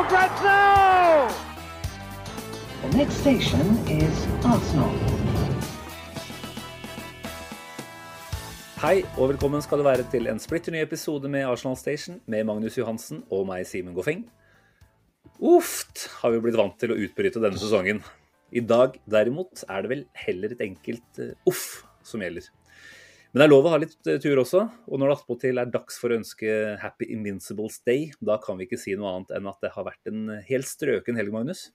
for grabs! The next station is Arsenal. Hei og velkommen skal du være til en splitter ny episode med Arsenal Station med Magnus Johansen og meg, Simen Goffeng. Uft, har vi blitt vant til å utbryte denne sesongen. I dag derimot er det vel heller et enkelt uh, uff som gjelder. Men det er lov å ha litt uh, tur også, og når det attpåtil er dags for å ønske Happy Invincibles Day, da kan vi ikke si noe annet enn at det har vært en helt strøken helg, Magnus.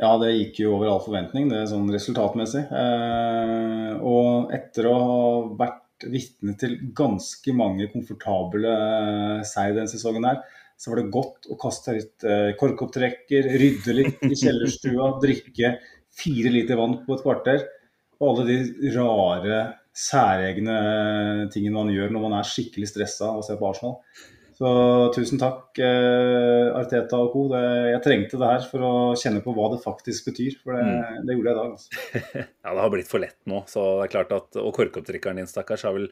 Ja, det gikk jo over all forventning, det er sånn resultatmessig. Eh, og etter å ha vært vitne til ganske mange komfortable eh, seier denne sesongen her, så var det godt å kaste litt eh, korkopptrekker, rydde litt i kjellerstua, drikke fire liter vann på et kvarter. Og alle de rare, særegne tingene man gjør når man er skikkelig stressa og ser på Arsenal. Så tusen takk, eh, Arteta og co. Det, jeg trengte det her for å kjenne på hva det faktisk betyr. For det, det gjorde jeg i dag. Altså. Ja, det har blitt for lett nå, så det er klart at Og korkopptrykkeren din, stakkars, har vel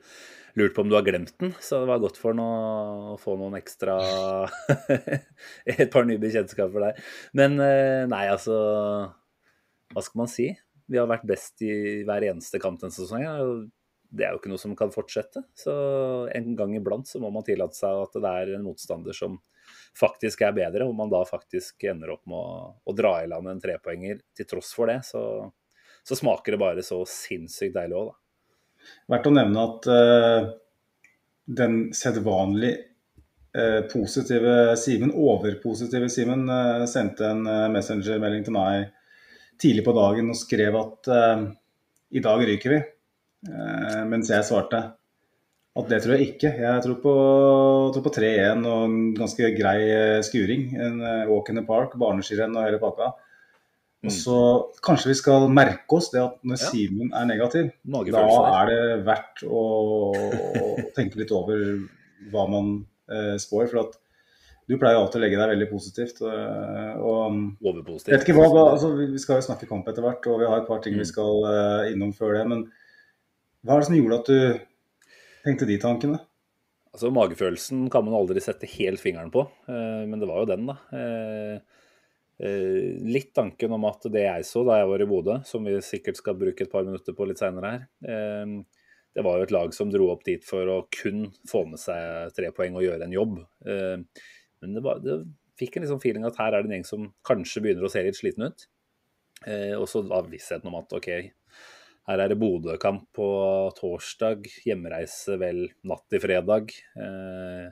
lurt på om du har glemt den. Så det var godt for noe, å få noen ekstra Et par nye bekjentskaper der. Men eh, nei, altså Hva skal man si? Vi har vært best i hver eneste kamp denne sesongen. Det er jo ikke noe som kan fortsette. Så en gang iblant så må man tillate seg at det er en motstander som faktisk er bedre, og man da faktisk ender opp med å, å dra i land en trepoenger til tross for det. Så, så smaker det bare så sinnssykt deilig òg, da. Verdt å nevne at uh, den sedvanlig uh, positive Simen, overpositive Simen, uh, sendte en messengermelding til meg tidlig på dagen og skrev at uh, i dag ryker vi. Uh, mens jeg svarte at det tror jeg ikke. Jeg tror på, på 3-1 og en ganske grei eh, skuring. En walk in the park, barneskirenn og hele pakka. Og så kanskje vi skal merke oss det at når Ja. Simen er negativ, da er det verdt å, å tenke litt over hva man eh, spår. For at du pleier alltid å legge deg veldig positivt. eh, og Overpositivt. vet ikke hva, altså, Vi skal jo snakke kamp etter hvert, og vi har et par ting Mm. vi skal uh, innom før det. Men hva er det som gjorde at du tenkte de tankene? Altså, Magefølelsen kan man aldri sette helt fingeren på, uh, men det var jo den, da. Uh, eh, litt tanken om at det jeg så da jeg var i Bodø, som vi sikkert skal bruke et par minutter på litt seinere her, det var jo et lag som dro opp dit for å kun få med seg tre poeng og gjøre en jobb. Eh, men det, var, det fikk en liksom feeling at her er det en gjeng som kanskje begynner å se litt sliten ut. Eh, og så var vissheten om at OK, her er det Bodø-kamp på torsdag, hjemreise vel natt til fredag. Eh,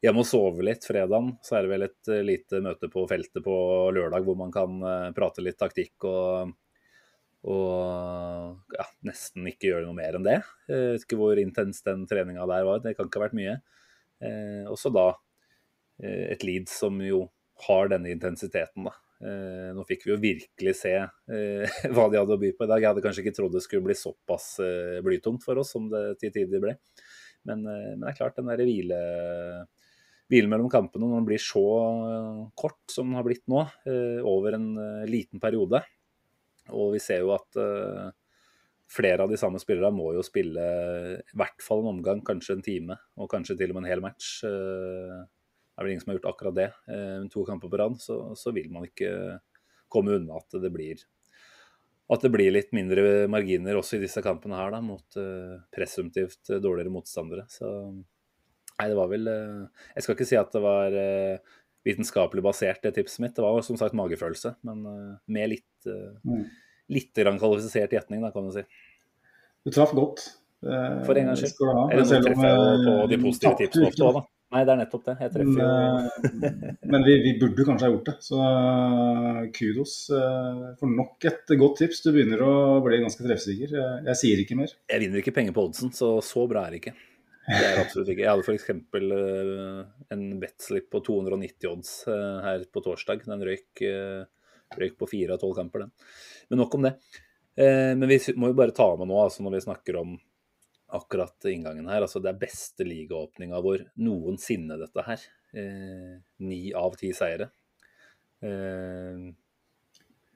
jeg må sove litt fredagen, så er det vel et eh, lite møte på feltet på lørdag hvor man kan eh, prate litt taktikk og, og ja, nesten ikke gjøre noe mer enn det. Jeg vet ikke hvor intens den treninga der var, det kan ikke ha vært mye. Eh, og så da eh, et lead som jo har denne intensiteten, da. Eh, nå fikk vi jo virkelig se eh, hva de hadde å by på i dag. Jeg hadde kanskje ikke trodd det skulle bli såpass eh, blytungt for oss som det til tider ble. Men, eh, men det er klart, den der hvile, hvilen mellom kampene når den blir så eh, kort som den har blitt nå, eh, over en eh, liten periode Og vi ser jo at eh, flere av de samme spillerne må jo spille i hvert fall en omgang, kanskje en time, og kanskje til og med en hel match. Eh, er vel ingen som har gjort akkurat det. Eh, to kamper på rad, så, så vil man ikke komme unna at det blir at det blir litt mindre marginer også i disse kampene her, da, mot eh, presumptivt dårligere motstandere. Så nei, det var vel eh, Jeg skal ikke si at det var vitenskapelig basert, det tipset mitt. Det var som sagt magefølelse, men med litt, Mm. litt kvalifisert gjetning, da, kan du si. Du traff godt. For en gangs skyld. Eller nå treffer jeg på de positive tipsene ofte òg, da. Nei, det er nettopp det. Jeg treffer jo Men, eh, men vi, vi burde kanskje ha gjort det. Så eh, kudos eh, for nok et godt tips. Du begynner å bli ganske treffsikker. Jeg, sier ikke mer. Jeg vinner ikke penger på oddsen, så så bra er det ikke. Det er absolutt ikke. Jeg hadde f.eks. En betslip på 290 odds her på torsdag. Den røyk, røyk på fire av tolv kamper, den. Men nok om det. Men vi må jo bare ta med nå, altså når vi snakker om akkurat inngangen her. Altså det er beste ligaåpninga vår noensinne, dette her. Ni av ti seire.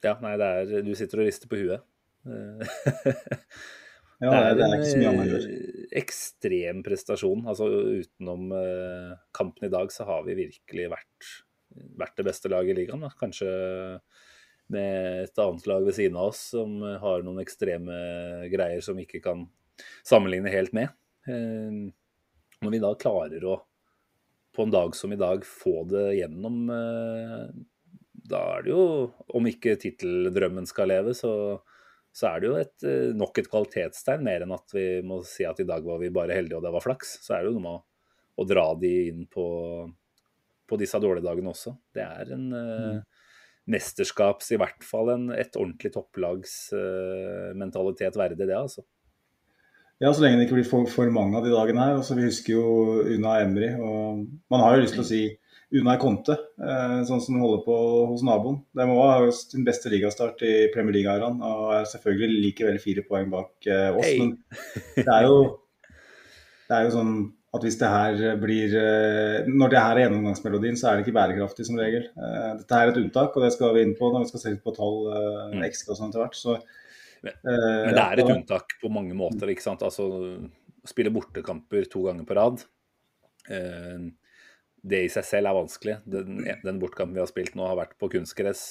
ja, nei, det er Du sitter og rister på huet. Ja, det er, det er ikke så mye annet å gjøre. ekstrem prestasjon. Altså Utenom eh, kampen i dag, så har vi virkelig vært, vært det beste laget i ligaen. Da. Kanskje med et annet lag ved siden av oss som har noen ekstreme greier som ikke kan sammenligne helt med. Uh, når vi da klarer å, på en dag som i dag, få det gjennom uh, Da er det jo, om ikke titteldrømmen skal leve, så så er det jo et, eh, nok et kvalitetstegn, mer enn at vi må si at i dag var vi bare heldige og det var flaks. Så er det jo noe med å, å dra de inn på, på, disse dårlige dagene også. Det er en uh, mesterskaps, i hvert fall en, et ordentlig topplags uh, verdig, det altså. Ja, så lenge det ikke blir for, for mange av de dagene her. Altså, vi husker jo Una Emry. og Man har jo lyst til å si Una Conte, eh, sånn som holder på hos naboen. Det må ha sin beste ligastart i Premier League-æraen og er selvfølgelig likevel fire poeng bak eh, oss. Hey. Men det er, jo, det er jo sånn at hvis det her blir eh, Når det her er gjennomgangsmelodien, så er det ikke bærekraftig som regel. Dette er et unntak, og det skal vi inn på når vi skal se litt på tall mm. XG og sånn etter hvert. Så, men, men, det er et unntak på mange måter. ikke sant? Altså spille bortekamper to ganger på rad. Eh, det i seg selv er vanskelig. Den, den bortkampen vi har spilt nå, har vært på kunstgress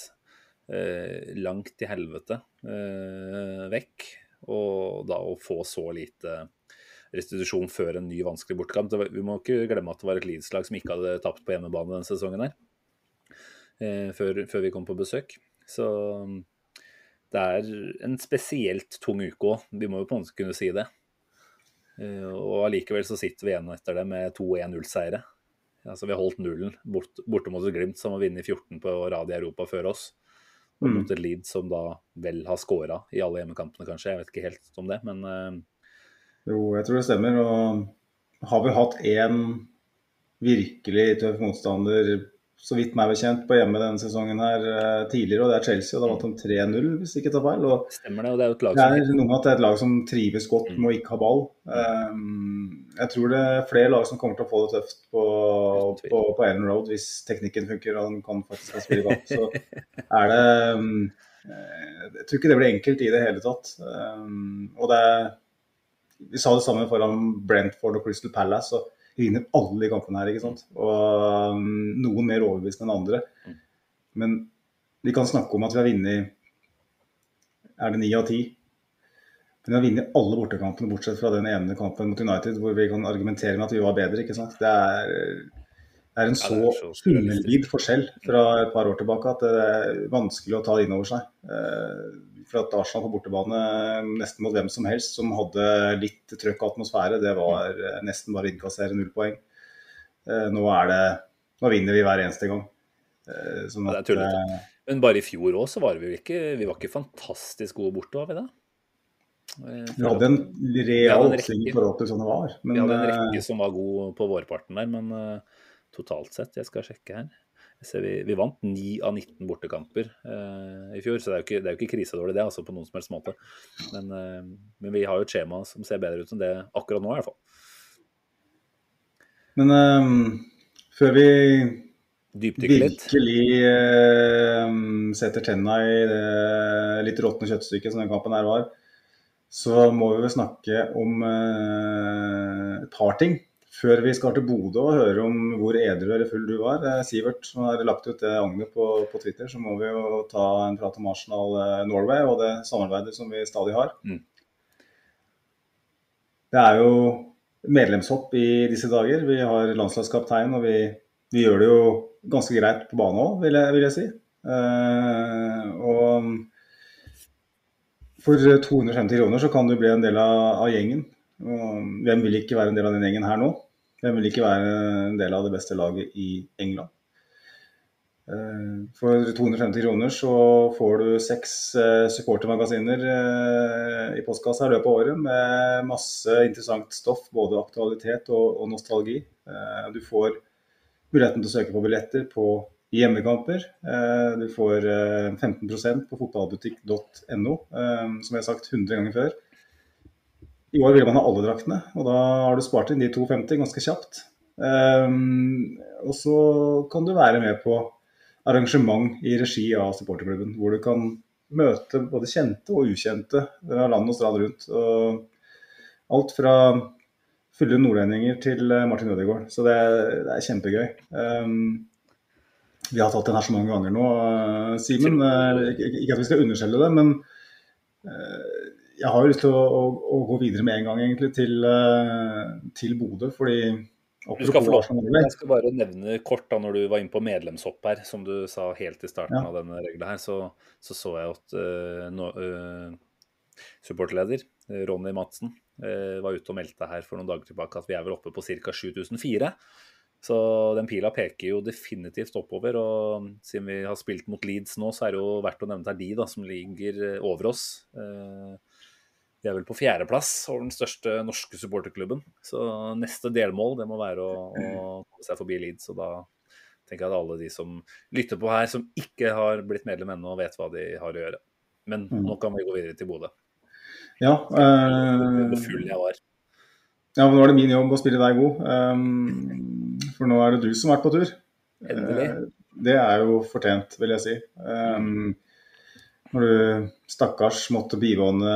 eh, langt til helvete eh, vekk. Og da å få så lite restitusjon før en ny vanskelig bortkamp Vi må ikke glemme at det var et Leeds-lag som ikke hadde tapt på hjemmebane denne sesongen her. Eh, før, før, vi kom på besøk. Så det er en spesielt tung uke òg. Vi må jo på en måte kunne si det. Eh, og allikevel så sitter vi igjen etter det med to 1-0-seire. Altså, vi har holdt nullen bort, borte mot et Glimt som har vunnet 14 på rad i Europa før oss. Og mm. mot et Leeds som da vel har skåra i alle hjemmekampene, kanskje. Jeg vet ikke helt om det, men uh... Jo, jeg tror det stemmer. Og har vi hatt én virkelig tøff motstander så vidt meg bekjent, på hjemme denne sesongen her uh, tidligere, og det er Chelsea. og Da vant de 3-0, hvis ikke tar feil. Og Stemmer det, og det er jo et lag som... Det er noe med at det er et lag som trives godt med å ikke ha ball. Um, jeg tror det er flere lag som kommer til å få det tøft på, på, på Ellen Road hvis teknikken funker og han kan faktisk spille ball. Så er det um, Jeg tror ikke det blir enkelt i det hele tatt. Og det er Vi sa det samme foran Brentford og Crystal Palace. og vi vinner alle de kampene her. ikke sant? Og um, noen mer overbevisende enn andre. Mm. Men vi kan snakke om at vi har vunnet Er det ni av ti? Men vi har vunnet alle bortekampene bortsett fra den ene kampen mot United hvor vi kan argumentere med at vi var bedre. ikke sant? Det er, det er en så himmelvid forskjell fra et par år tilbake at det er vanskelig å ta det inn over seg. Eh, for at Arsenal på bortebane nesten mot hvem som helst som hadde litt trøkk og atmosfære, det var eh, nesten bare å innkassere null poeng. Eh, nå er det Nå vinner vi hver eneste gang. Eh, sånn at, ja, Men bare i fjor òg så var vi ikke Vi var ikke fantastisk gode borte, var vi det? Vi hadde en real oppsving i forhold til sånn det var. Men, vi hadde en rekke som var god på vårparten der, men totalt sett Jeg skal sjekke her. Vi, vi, vant 9 av 19 bortekamper eh, i fjor, så det er jo ikke, det er jo ikke krisedårlig det, altså på noen som helst måte. Men, eh, men, vi har jo et skjema som ser bedre ut enn det akkurat nå, i hvert fall. Men eh, før vi virkelig uh, setter tenna i det litt råtne kjøttstykket som den kampen her var, så må vi vel snakke om uh, et par ting før vi skal til Bodø og høre om hvor edru eller full du var, eh, Sivert, som har lagt ut det agnet på, på, Twitter, så må vi jo ta en prat om Arsenal eh, Norway og det samarbeidet som vi stadig har. Mm. Det er jo medlemshopp i disse dager. Vi har landslagskaptein, og vi, vi gjør det jo ganske greit på bane òg, vil, vil, jeg si. Uh, og for 250 kroner så kan du bli en del av, av gjengen. Hvem vil ikke være en del av den gjengen her nå? Hvem vil ikke være en del av det beste laget i England? Eh, for 250 kroner så får du seks eh, supportermagasiner eh, i postkassa i løpet av året med masse interessant stoff, både aktualitet og nostalgi. Du får muligheten til å søke på billetter på hjemmekamper. Du får 15% på fotballbutikk.no, som jeg har sagt 100 ganger før. I år vil man ha alle draktene, og da har du spart inn de 250 ganske kjapt. Og så kan du være med på arrangement i regi av supporterklubben. Hvor du kan møte både kjente og ukjente fra land og strand rundt. Og alt fra fulle nordlendinger til eh, Martin Ødegaard. Så det, det er kjempegøy. Um, vi har tatt den her så mange ganger nå, uh, Simen. Uh, ikke at vi skal underskjelle det, men uh, jeg har jo lyst til å, å, å, gå videre med en gang egentlig til, til Bodø. fordi du skal få lov. Jeg skal bare nevne kort da når du var inne på medlemshopp her, som du sa helt i starten ja. av denne regla her, så, så, så jeg at uh, no, uh, supporterleder Ronny Madsen uh, var ute og meldte her for noen dager tilbake at vi er vel oppe på ca. 7004. Så den pila peker jo definitivt oppover. Og siden vi har spilt mot Leeds nå, så er det jo verdt å nevne at det er de da, som ligger over oss. Uh, de er vel på fjerdeplass over den største norske supporterklubben. Så neste delmål det må være å, å komme seg forbi Leeds. Og da tenker jeg at alle de som lytter på her, som ikke har blitt medlem ennå, vet hva de har å gjøre. Men mm. nå kan vi gå videre til Bodø. Ja. Hvor full jeg var. Ja, men nå er det min jobb å spille deg god. Um, for nå er det du som har vært på tur. Endelig. Uh, det er jo fortjent, vil jeg si. Um, når du stakkars måtte bivåne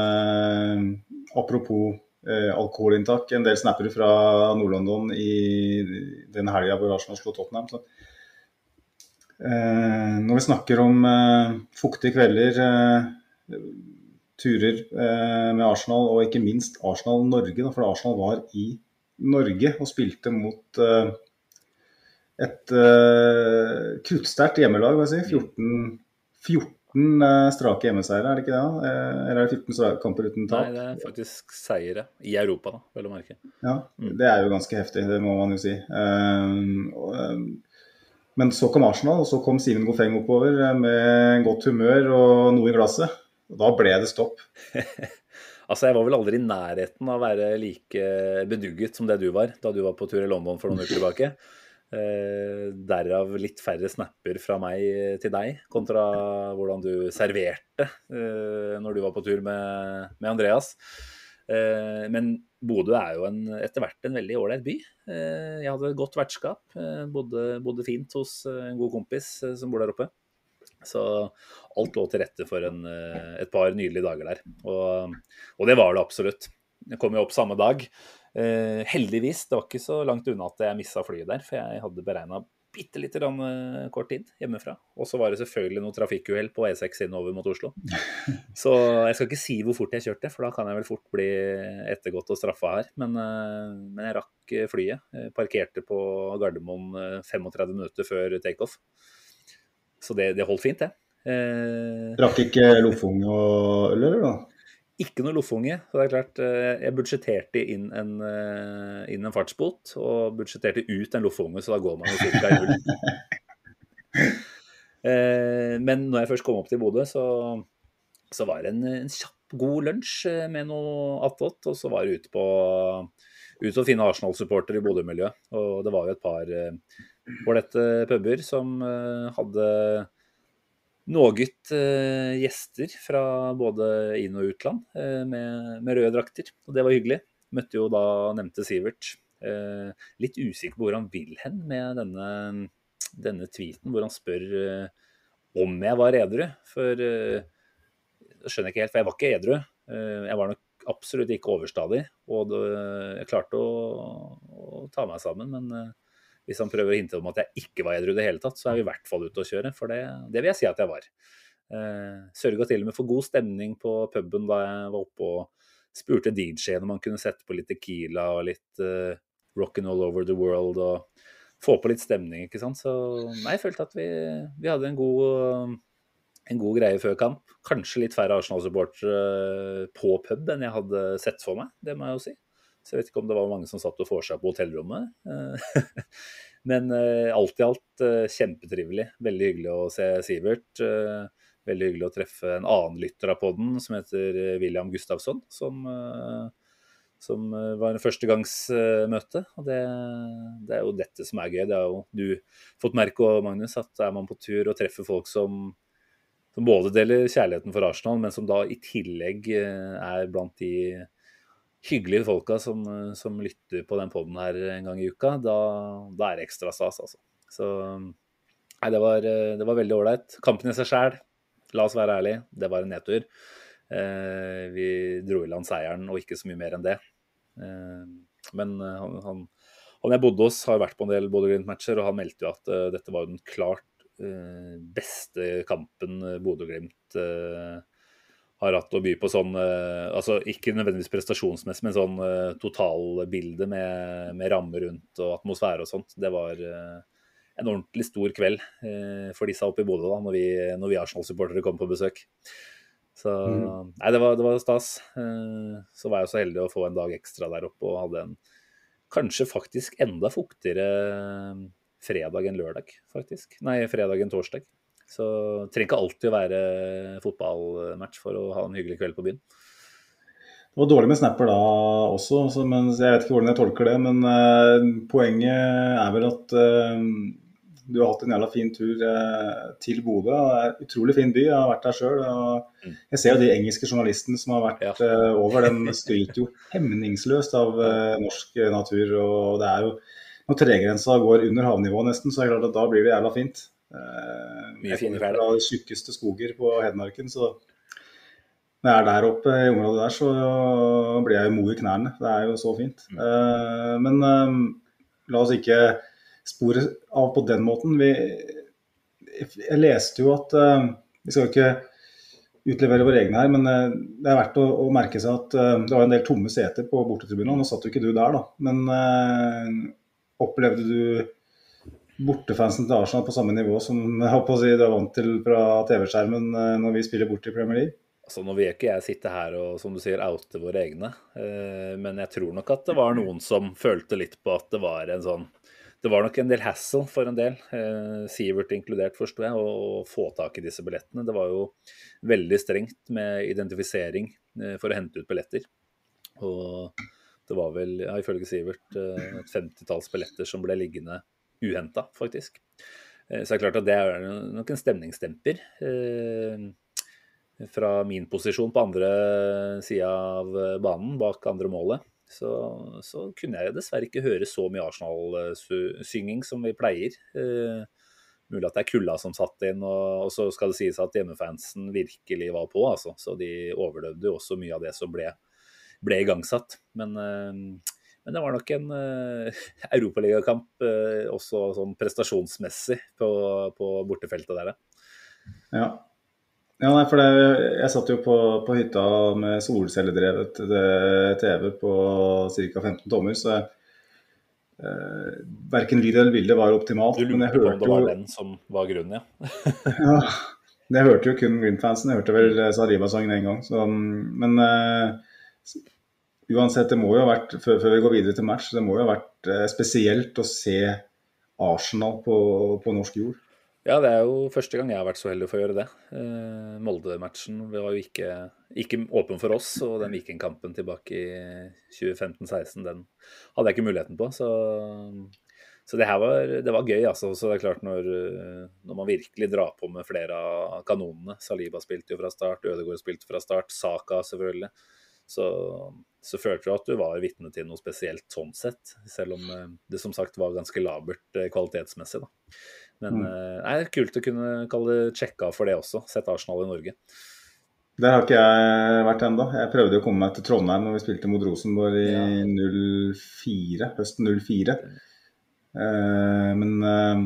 Apropos eh, alkoholinntak, en del snapper fra Nord-London i den helga hvor Arsenal slo Tottenham. Så. Eh, når vi snakker om eh, fuktige kvelder, eh, turer eh, med Arsenal, og ikke minst Arsenal-Norge, for Arsenal var i Norge og spilte mot eh, et uh, kruttsterkt hjemmelag, si. 14, 14 14 eh, strake hjemmeseiere, er det ikke det? Eh, eller er det 14 kamper uten tap? Nei, det er faktisk seire i Europa, da, vel å merke. Ja, mm. det er jo ganske heftig, det må man jo si. Um, men så kom Arsenal, og så kom Simen Gofeng oppover med godt humør og noe i glasset. Og da ble det stopp. altså, jeg var vel aldri i nærheten av å være like bedugget som det du var da du var på tur i London for noen uker tilbake. Eh, derav litt færre snapper fra meg til deg, kontra hvordan du serverte eh, når du var på tur med, med Andreas. Eh, men Bodø er jo en, etter hvert en veldig ålreit by. Eh, jeg hadde et godt vertskap. Eh, bodde, bodde, fint hos eh, en god kompis som bor der oppe. Så alt lå til rette for en, et par nydelige dager der. Og, og det var det absolutt. Jeg kom jo opp samme dag. Uh, heldigvis, det var ikke så langt unna at jeg missa flyet der, for jeg hadde beregna bitte lite grann uh, kort tid hjemmefra. Og så var det selvfølgelig noe trafikkuhell på E6 innover mot Oslo. Så jeg skal ikke si hvor fort jeg kjørte, for da kan jeg vel fort bli ettergått og straffa her. Men, uh, men, jeg rakk flyet. Jeg parkerte på Gardermoen 35 minutter før takeoff. Så det, det holdt fint, det. Rakk ikke Lofung og øl, eller? da? Ikke noe loffunge. Så det er klart, eh, jeg budsjetterte inn en, eh, inn en fartsbot og budsjetterte ut en loffunge, så da går man jo ca. i null. Eh, men når jeg først kom opp til Bodø, så, så var det en, en, kjapp, god lunsj med noe attåt. Og så var det ute på ut og finne Arsenal-supportere i Bodø-miljøet. Og det var jo et par ålreite puber som hadde Noget eh, gjester fra både inn- og utland eh, med, med, røde drakter. Og det var hyggelig. Møtte jo da nevnte Sivert. Eh, litt usikker på hvor han vil hen med denne, denne tweeten, hvor han spør om jeg var edru. For det skjønner jeg ikke helt, for jeg var ikke edru. Jeg var nok absolutt ikke overstadig. Og jeg klarte å, å, ta meg sammen, men hvis han prøver å hinte om at jeg ikke var edru i det hele tatt, så er vi i hvert fall ute å kjøre. For det, det vil jeg si at jeg var. Eh, Sørga til og med for god stemning på puben da jeg var oppe og spurte DJ-en om han kunne sette på litt Tequila og litt eh, Rockin' All Over The World og få på litt stemning, ikke sant. Så nei, jeg følte at vi, vi hadde en god, en god greie før kamp. Kanskje litt færre Arsenal-supportere på pub enn jeg hadde sett for meg, det må jeg jo si. Så jeg vet ikke om det var mange som satt og vorsa på hotellrommet. Men uh, alt i alt uh, kjempetrivelig. Veldig hyggelig å se Sivert. Veldig hyggelig å treffe en annen lytter av podden som heter William Gustavsson. Som, som var en førstegangsmøte. Og det, det, er jo dette som er gøy. Det har jo du fått merke òg, Magnus, at er man på tur og treffer folk som som både deler kjærligheten for Arsenal, men som da i tillegg eh, er blant de hyggelige folka som, eh, som lytter på den poden her en gang i uka, da, da er det ekstra stas, altså. Så nei, det var, eh, det var veldig ålreit. Kampen i seg sjæl, la oss være ærlige, det var en nedtur. Eh, vi dro i land seieren og ikke så mye mer enn det. Eh, men han, han, han, jeg bodde hos, har vært på en del Bodø Glimt-matcher, og han meldte jo at uh, dette var den klart uh, beste kampen eh, Bodø-Glimt eh, har hatt å by på sånn altså Ikke nødvendigvis prestasjonsmessig, men sånn totalbilde med, med ramme rundt og atmosfære og sånt. Det var en ordentlig stor kveld for disse oppe i Bodø da, når vi, når vi Arsenal-supportere kom på besøk. Så mm. Nei, det var, det var, stas. Så var jeg så heldig å få en dag ekstra der oppe og hadde en kanskje faktisk enda fuktigere fredag enn lørdag, faktisk. Nei, fredag enn torsdag. Så det trenger ikke alltid å være fotballmatch for å ha en hyggelig kveld på byen. Det var dårlig med snapper da også, så, men jeg vet ikke hvordan jeg tolker det. Men uh, poenget er vel at uh, du har hatt en jævla fin tur uh, til Bodø. Det er en utrolig fin by, jeg har vært der sjøl. Mm. Jeg ser jo de engelske journalistene som har vært ja. over, de skryter jo hemningsløst av norsk natur. og det er jo når tregrensa går under havnivå nesten, så er det klart at da blir det jævla fint. Eh, Mye fine klær. Fra de tjukkeste skoger på Hedmarken, så når jeg er der oppe i området der, så blir jeg jo mo i knærne. Det er jo så fint. Mm. Eh, men eh, la oss ikke spore av på den måten. Vi, jeg leste jo at Vi skal jo ikke utlevere våre egne her, men det er verdt å, å merke seg at det var en del tomme seter på bortetribunene. Nå satt jo ikke du der, da. Men Opplevde du bortefansen til Arsenal på samme nivå som jeg å si, du er vant til fra TV-skjermen eh, når vi spiller bort i Premier League? Altså, nå vil ikke jeg sitte her og som du sier, oute våre egne, eh, men jeg tror nok at det var noen som følte litt på at det var en sånn Det var nok en del hassle for en del, eh, Sivert inkludert, forsto jeg, å få tak i disse billettene. Det var jo veldig strengt med identifisering for å hente ut billetter. Og det var vel, ja, ifølge Sivert, et femtitalls billetter som ble liggende uhenta, faktisk. Eh, så det er klart at det er nok en stemningsdemper. Eh, fra min posisjon på andre sida av banen, bak andre målet, så, så, kunne jeg dessverre ikke høre så mye Arsenal-synging som vi pleier. mulig at det er kulda som satt inn, og, og, så skal det sies at hjemmefansen virkelig var på. Altså. Så de overlevde jo også mye av det som ble ble igangsatt. Men, eh, men det var nok en uh, europaligakamp uh, også sånn prestasjonsmessig på, på bortefeltet der. Ja. ja nei, for det, jeg satt jo på, på hytta med solcelledrevet TV på ca. 15 tommer, så Uh, verken lyd eller bilde var optimalt. Du lurte på om det var jo... den som var grunnen, ja? ja. Det hørte jo kun Green-fansen. Jeg hørte vel Sariba-sangen én gang. Så, men uh, uansett, det må jo ha vært, før, før, vi går videre til match, det må jo ha vært eh, spesielt å se Arsenal på, på, norsk jord. Ja, det er jo første gang jeg har vært så heldig for å gjøre det. Eh, Molde-matchen var jo ikke, ikke, åpen for oss, og den Viking-kampen tilbake i 2015-16, den hadde jeg ikke muligheten på. Så, så det her var, det var, gøy, altså. Så det er klart, når, når, man virkelig drar på med flere av kanonene Saliba spilte jo fra start, Ødegaard spilte fra start, Saka selvfølgelig så, så følte du at du var vitne til noe spesielt sånn sett. Selv om eh, det som sagt var ganske labert eh, kvalitetsmessig. Da. Men mm. Eh, det er kult å kunne kalle det sjekka for det også, sett Arsenal i Norge. Der har ikke jeg vært ennå. Jeg prøvde å komme meg til Trondheim når vi spilte mot Rosenborg i ja. 04, høsten 04. Eh, men eh,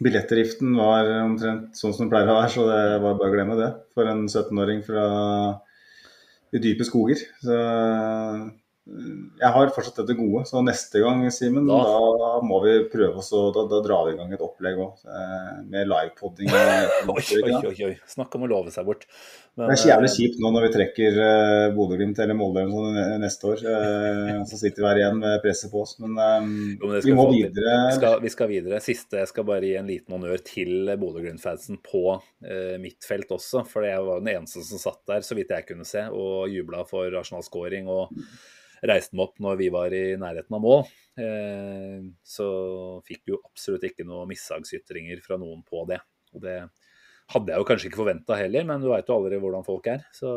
billettdriften var omtrent sånn som den pleier å være, så det var bare å glemme det. For en 17-åring fra i dype skoger. Så jeg har fortsatt dette gode, så neste gang, Simen, Da- da. må vi prøve oss å da, da drar vi i gang et opplegg òg, med livepodding. Oi, oi, oi, oi. Snakk om å love seg bort. Men, Det er så jævlig eh, kjipt nå når vi trekker uh, Bodø-Glimt eller Molde eller sånn neste år. Uh, så sitter vi her igjen med presset på oss. Men, um, Jo, men vi må videre. Vi skal, vi skal videre. Siste, jeg skal bare gi en liten honnør til Bodø-Glimt-fansen på uh, mitt felt også. For jeg var den eneste som satt der, så vidt jeg kunne se, og jubla for Arsenal-scoring. Og reiste meg opp når vi var i nærheten av mål. Eh, så fikk jo absolutt ikke noen mishagsytringer fra noen på det. Og det hadde jeg jo kanskje ikke forventa heller, men du veit jo aldri hvordan folk er. Så,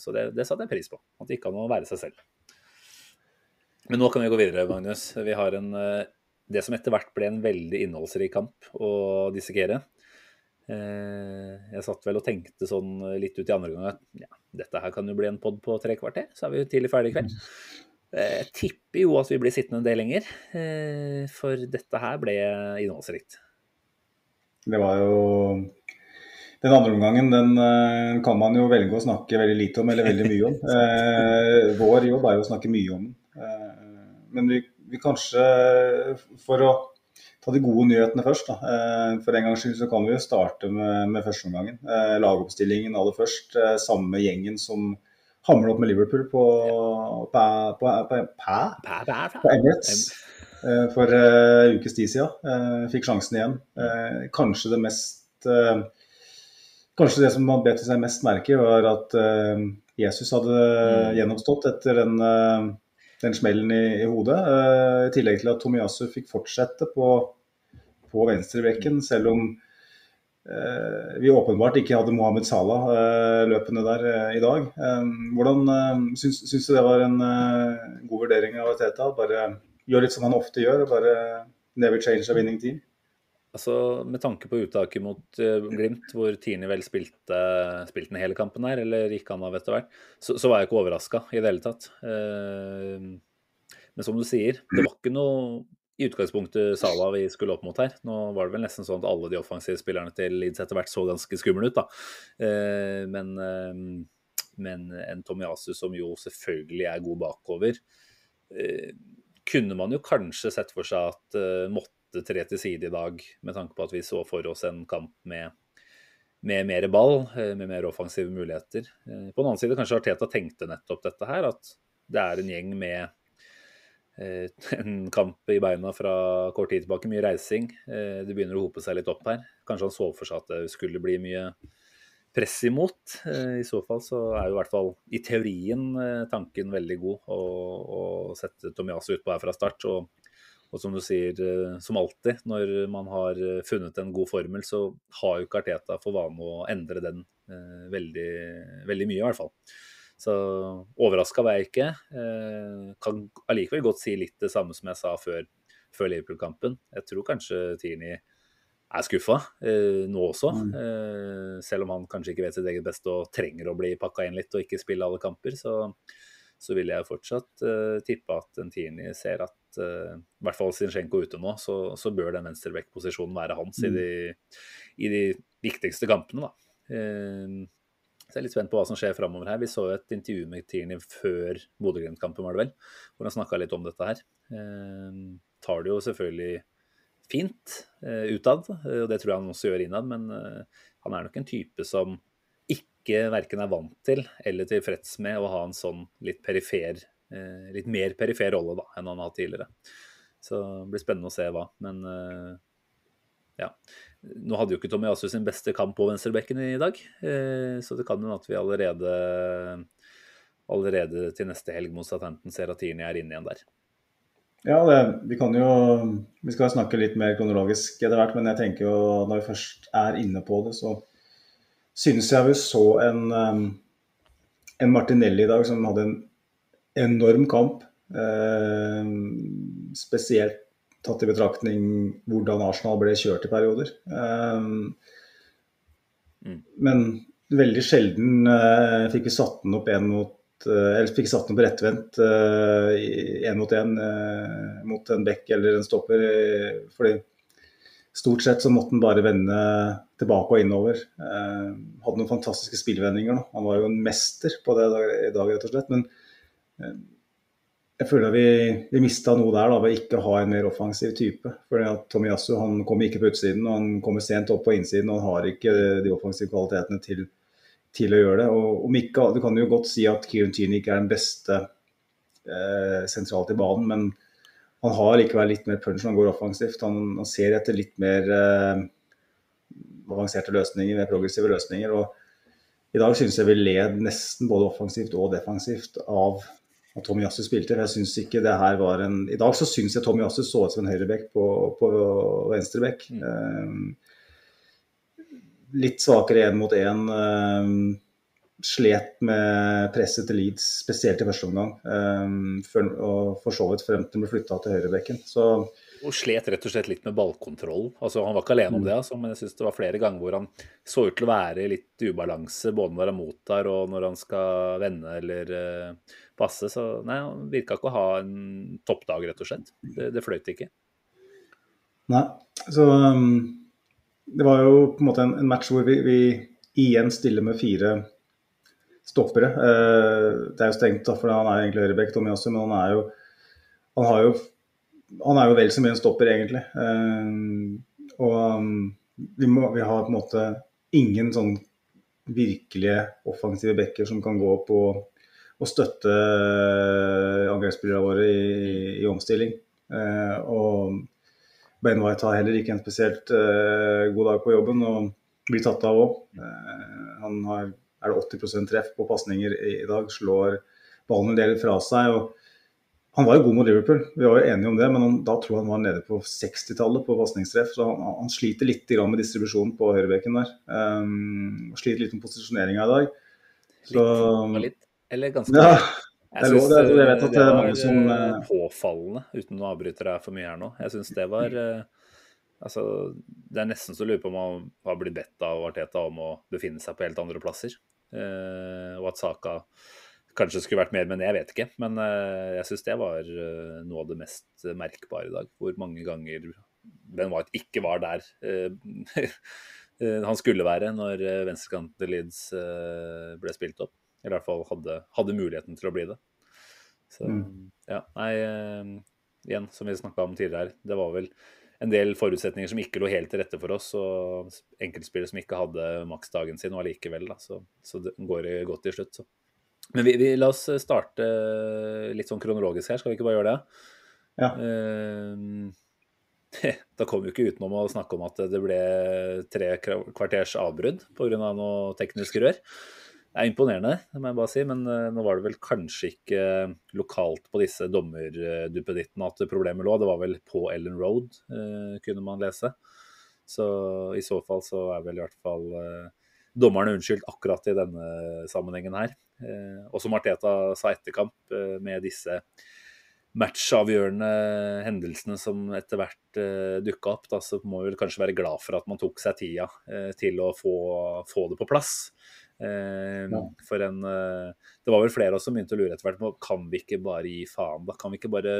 så det, det satte jeg pris på. At det gikk an å være seg selv. Men nå kan vi gå videre, Magnus. Vi har en, eh, det som etter hvert ble en veldig innholdsrik kamp å dissekere. Eh, Jeg satt vel og tenkte sånn litt ut i andre gang at ja, dette her kan jo bli en pod på tre kvarter, så er vi jo tidlig ferdig i kveld. Eh, Jeg tipper jo at vi blir sittende en del lenger, eh, for dette her ble innholdsrikt. Det var jo Den andre omgangen den eh, kan man jo velge å snakke veldig lite om eller veldig mye om. Eh, vår jobb er jo å snakke mye om den. Eh, men vi, vi kanskje, for å ta de gode nyhetene først, da. Eh, for en gangs skyld så kan vi jo starte med, med førsteomgangen. Eh, lagoppstillingen aller først. Eh, samme gjengen som hamler opp med Liverpool på, på, på, på, på, Emirates for en ukes tid siden. Fikk sjansen igjen. Kanskje det mest Kanskje det som man bet seg mest merke i, var at Jesus hadde Mm. gjennomstått etter den, eh, den smellen i, i hodet. eh, I tillegg til at Tomiyasu fikk fortsette på, på venstrebekken, selv om eh, vi åpenbart ikke hadde Mohammed Salah eh, løpende der eh, i dag. Eh, hvordan eh, syns, syns du det var en god vurdering av Teta? Bare gjør litt som han ofte gjør, og bare never change a winning team? Altså, Med tanke på uttaket mot uh, Glimt, hvor Tini vel spilte, spilte den hele kampen her, eller gikk han av etter hvert, så, så var jeg ikke overraska i det hele tatt. Uh, men som du sier, det var ikke noe i utgangspunktet Sala vi skulle opp mot her. Nå var det vel nesten sånn at alle de offensive spillerne til Leeds etter hvert så ganske skumle ut, da. Uh, men, men en Tomiasu som jo selvfølgelig er god bakover, kunne man jo kanskje sett for seg at uh, måtte tre til side i dag, med tanke på at vi så for oss en kamp med, med mer ball, eh, med mer offensive muligheter. Eh, På den annen side kanskje Arteta tenkte nettopp dette her, at det er en gjeng med eh, en kamp i beina fra kort tid tilbake, mye reising. Det begynner å hope seg litt opp her. Kanskje han så for seg at det skulle bli mye press imot. I så fall så er jo i hvert fall i teorien tanken veldig god å, å sette Tomiasu utpå her fra start. Og, og som du sier, eh, som alltid, når man har eh, funnet en god formel, så har jo ikke Arteta for vane å endre den eh, veldig, veldig mye, i hvert fall. Så overraska var jeg ikke. Eh, kan allikevel godt si litt det samme som jeg sa før, før Liverpool-kampen. Jeg tror kanskje Tierney er skuffa eh, nå også. Eh, selv om han kanskje ikke vet sitt eget beste og trenger å bli pakka inn litt og ikke spille alle kamper, så, så vil jeg fortsatt uh, tippe at en Tierney ser at uh, i hvert fall Zinchenko ute nå, så, så bør den venstreback-posisjonen være hans i, de, i de viktigste kampene. da. Uh, så jeg er litt spent på hva som skjer framover her. Vi så jo et intervju med Tierney før Bodø-Glimt-kampen, var det vel, hvor han snakka litt om dette her. Uh, tar det jo selvfølgelig fint utad, og det tror jeg han også gjør innad, men han er nok en type som ikke verken er vant til eller tilfreds med å ha en sånn litt perifer, eh, litt mer perifer rolle da, enn han har hatt tidligere. Så det blir spennende å se hva. Men eh, ja. Nå hadde jo ikke Tomiyasu sin beste kamp på venstrebekken i dag, eh, så det kan jo at vi allerede, allerede til neste helg mot Statenten ser at Tierney er inne igjen der. Ja, det, vi kan jo Vi skal snakke litt mer kronologisk etter hvert, men jeg tenker jo når vi først er inne på det, så synes jeg vi så en, um, en Martinelli i dag som hadde en enorm kamp. Eh, spesielt tatt i betraktning hvordan Arsenal ble kjørt i perioder. Eh, Mm. Men veldig sjelden eh, fikk vi satt den opp en mot eh, eller fikk satt den på rettvendt én mot én mot en bekk eller en stopper. fordi stort sett så måtte han bare vende tilbake og innover. Eh, hadde noen fantastiske spillvendinger. nå. Han var jo en mester på det i dag, rett og slett. Men eh, jeg føler vi, vi mista noe der da, ved ikke å ha en mer offensiv type. Fordi at Tomiyasu han kommer ikke på utsiden, og han kommer sent opp på innsiden. og Han har ikke de offensive kvalitetene til, til å gjøre det. Og om ikke, Du kan jo godt si at Kieran Tierney ikke er den beste eh, sentralt i banen, men han har likevel litt mer punch når han går offensivt. Han, han ser etter litt mer eh, avanserte løsninger, mer progressive løsninger. og I dag synes jeg vi led nesten både offensivt og defensivt av at Tommy Yasu spilte. Jeg synes ikke det her var en I dag så syns jeg Tommy Yasu så ut som en høyrebekk på, på venstrebekk. Mm. Eh, litt svakere én mot én. Um, slet med presset til Leeds, spesielt i første omgang. Um, for, og for så vidt frem til han ble flytta til høyrebekken. Så og slet rett og slett litt med ballkontroll. Altså, han var ikke alene om mm. det, altså, men jeg synes det var flere ganger hvor han så ut til å være i litt ubalanse, både når han mottar og når han skal vende eller uh, passe. Så nei, han virka ikke å ha en toppdag, rett og slett. Det, det fløyt ikke. Nei, så um, det var jo på en måte en, en match hvor vi, vi, igjen stiller med fire stoppere. Uh, det er jo strengt, da, for han er egentlig høyrebekk, Tommy også, men han er jo han har jo han er jo vel så mye en stopper, egentlig. Uh, og um, vi, må, vi, har på en måte ingen sånn virkelige offensive backer som kan gå på å støtte uh, angrepsspillerne våre i, i omstilling. Eh, og Ben White har heller ikke en spesielt eh, god dag på jobben og blir tatt av òg. han har er det 80% treff på pasninger i, i dag, slår ballen en del fra seg. og han var jo god mot Liverpool, vi var jo enige om det, men han, da tror jeg han var nede på 60-tallet på pasningstreff. Så han, han, sliter litt med distribusjonen på høyrebekken der. Um, sliter litt med posisjoneringa i dag. Så, litt, litt, eller ganske ja, jeg, synes, det, det, vet at det, var som påfallende, uten å avbryte deg for mye her nå. Jeg syns det var uh, Altså, det er nesten så lurer lure på om han har blitt bedt av Arteta om å befinne seg på helt andre plasser. Uh, og at Saka Kanskje skulle vært mer, men jeg vet ikke. Men uh, jeg syns det var uh, noe av det mest merkbare i dag. Hvor mange ganger Ben White ikke var der han skulle være når venstrekanten til Leeds ble spilt opp. Eller i hvert fall hadde, hadde muligheten til å bli det. Så mm. ja, nei Igjen, som vi snakka om tidligere her, det var vel en del forutsetninger som ikke lå helt til rette for oss, og enkeltspillere som ikke hadde maksdagen sin, og allikevel, da. Så, så det går godt til slutt, så. Men vi, vi, la oss starte litt sånn kronologisk her, skal vi ikke bare gjøre det? Ja. Uh, da kom vi ikke utenom å snakke om at det ble tre kvarters avbrudd pga. Av noe teknisk rør. Det er imponerende, det må jeg bare si, men uh, nå var det vel kanskje ikke lokalt på disse dommerduppedittene at problemet lå. Det var vel på Ellen Road, uh, kunne man lese. Så i så fall så er vel i hvert fall dommerne unnskyldt akkurat i denne sammenhengen her. Eh, og som Arteta sa etter kamp, eh, med disse matchavgjørende hendelsene som etter hvert uh, dukka opp, da, så må vi vel kanskje være glad for at man tok seg tida til å få, få, det på plass. Uh. For en uh, Det var vel flere av oss som begynte å lure etter hvert på kan vi ikke bare gi faen. da Kan vi ikke bare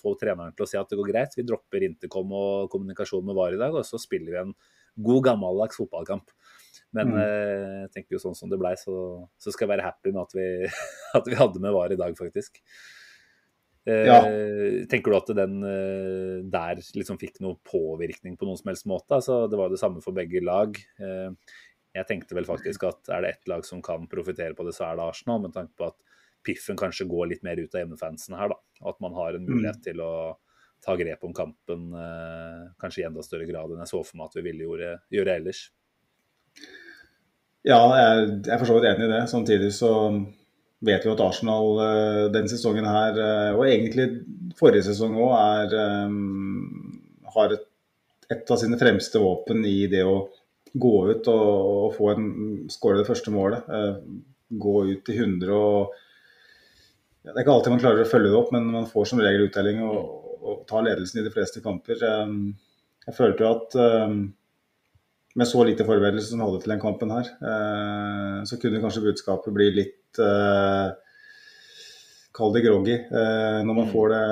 få treneren til å si at det går greit? Vi dropper intercom og kommunikasjon med VAR i dag, og så spiller vi en god gammeldags fotballkamp. Men mm. eh, jeg tenker jo sånn som det blei, så, så, skal jeg være happy med at vi, at vi hadde med VAR i dag, faktisk. Eh, ja. Tenker du at den eh, der liksom fikk noe påvirkning på noen som helst måte? Altså, det var det samme for begge lag. Eh, jeg tenkte vel faktisk at er det ett lag som kan profitere på det, så er det Arsenal. Med tanke på at piffen kanskje går litt mer ut av hjemmefansen her, da. At man har en mulighet mm. til å ta grep om kampen eh, kanskje i enda større grad enn jeg så for meg at vi ville gjøre, gjøre ellers. Ja, jeg, jeg er for så vidt enig i det. Samtidig så vet vi at Arsenal uh, den sesongen her, uh, og egentlig forrige sesong òg, um, har et, et, av sine fremste våpen i det å gå ut og, og få en skåre det første målet. Uh, gå ut til 100 og ja, Det er ikke alltid man klarer å følge det opp, men man får som regel uttelling og, og tar ledelsen i de fleste kamper. Um, jeg følte jo at um, med så lite forberedelse som vi hadde til den kampen her, eh, så kunne kanskje budskapet bli litt eh, Kall det groggy eh, når man mm. får det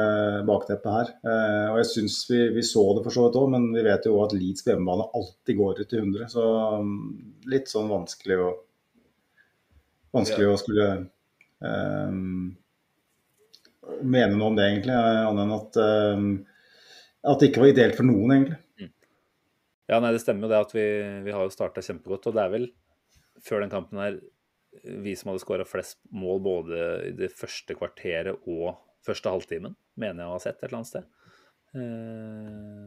bakteppet her. Eh, og jeg syns vi, vi, så det for så vidt òg, men vi vet jo òg at Leeds på hjemmebane alltid går ut til 100. Så um, litt sånn vanskelig å Vanskelig å skulle um, mene noe om det, egentlig. Annet enn at, at det ikke var ideelt for noen, egentlig. Ja, nei, det stemmer jo det at vi, vi har jo starta kjempegodt. Og det er vel før den kampen her vi som hadde skåra flest mål både i det første kvarteret og første halvtimen, mener jeg å ha sett et eller annet sted. Eh,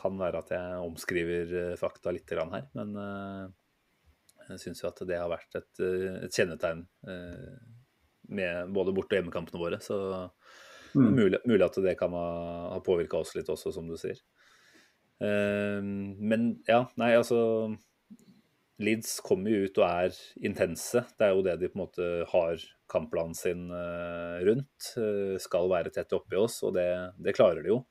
kan være at jeg omskriver eh, fakta litt her, men eh, jeg syns jo at det har vært et, eh, et kjennetegn eh, med både borte- og hjemmekampene våre. Så mm. mulig, mulig, at det kan ha, ha påvirka oss litt også, som du sier. Men ja, nei, altså Leeds kommer jo ut og er intense. Det er jo det de på en måte har kampplanen sin rundt. Skal være tett oppi oss, og det, det klarer de jo.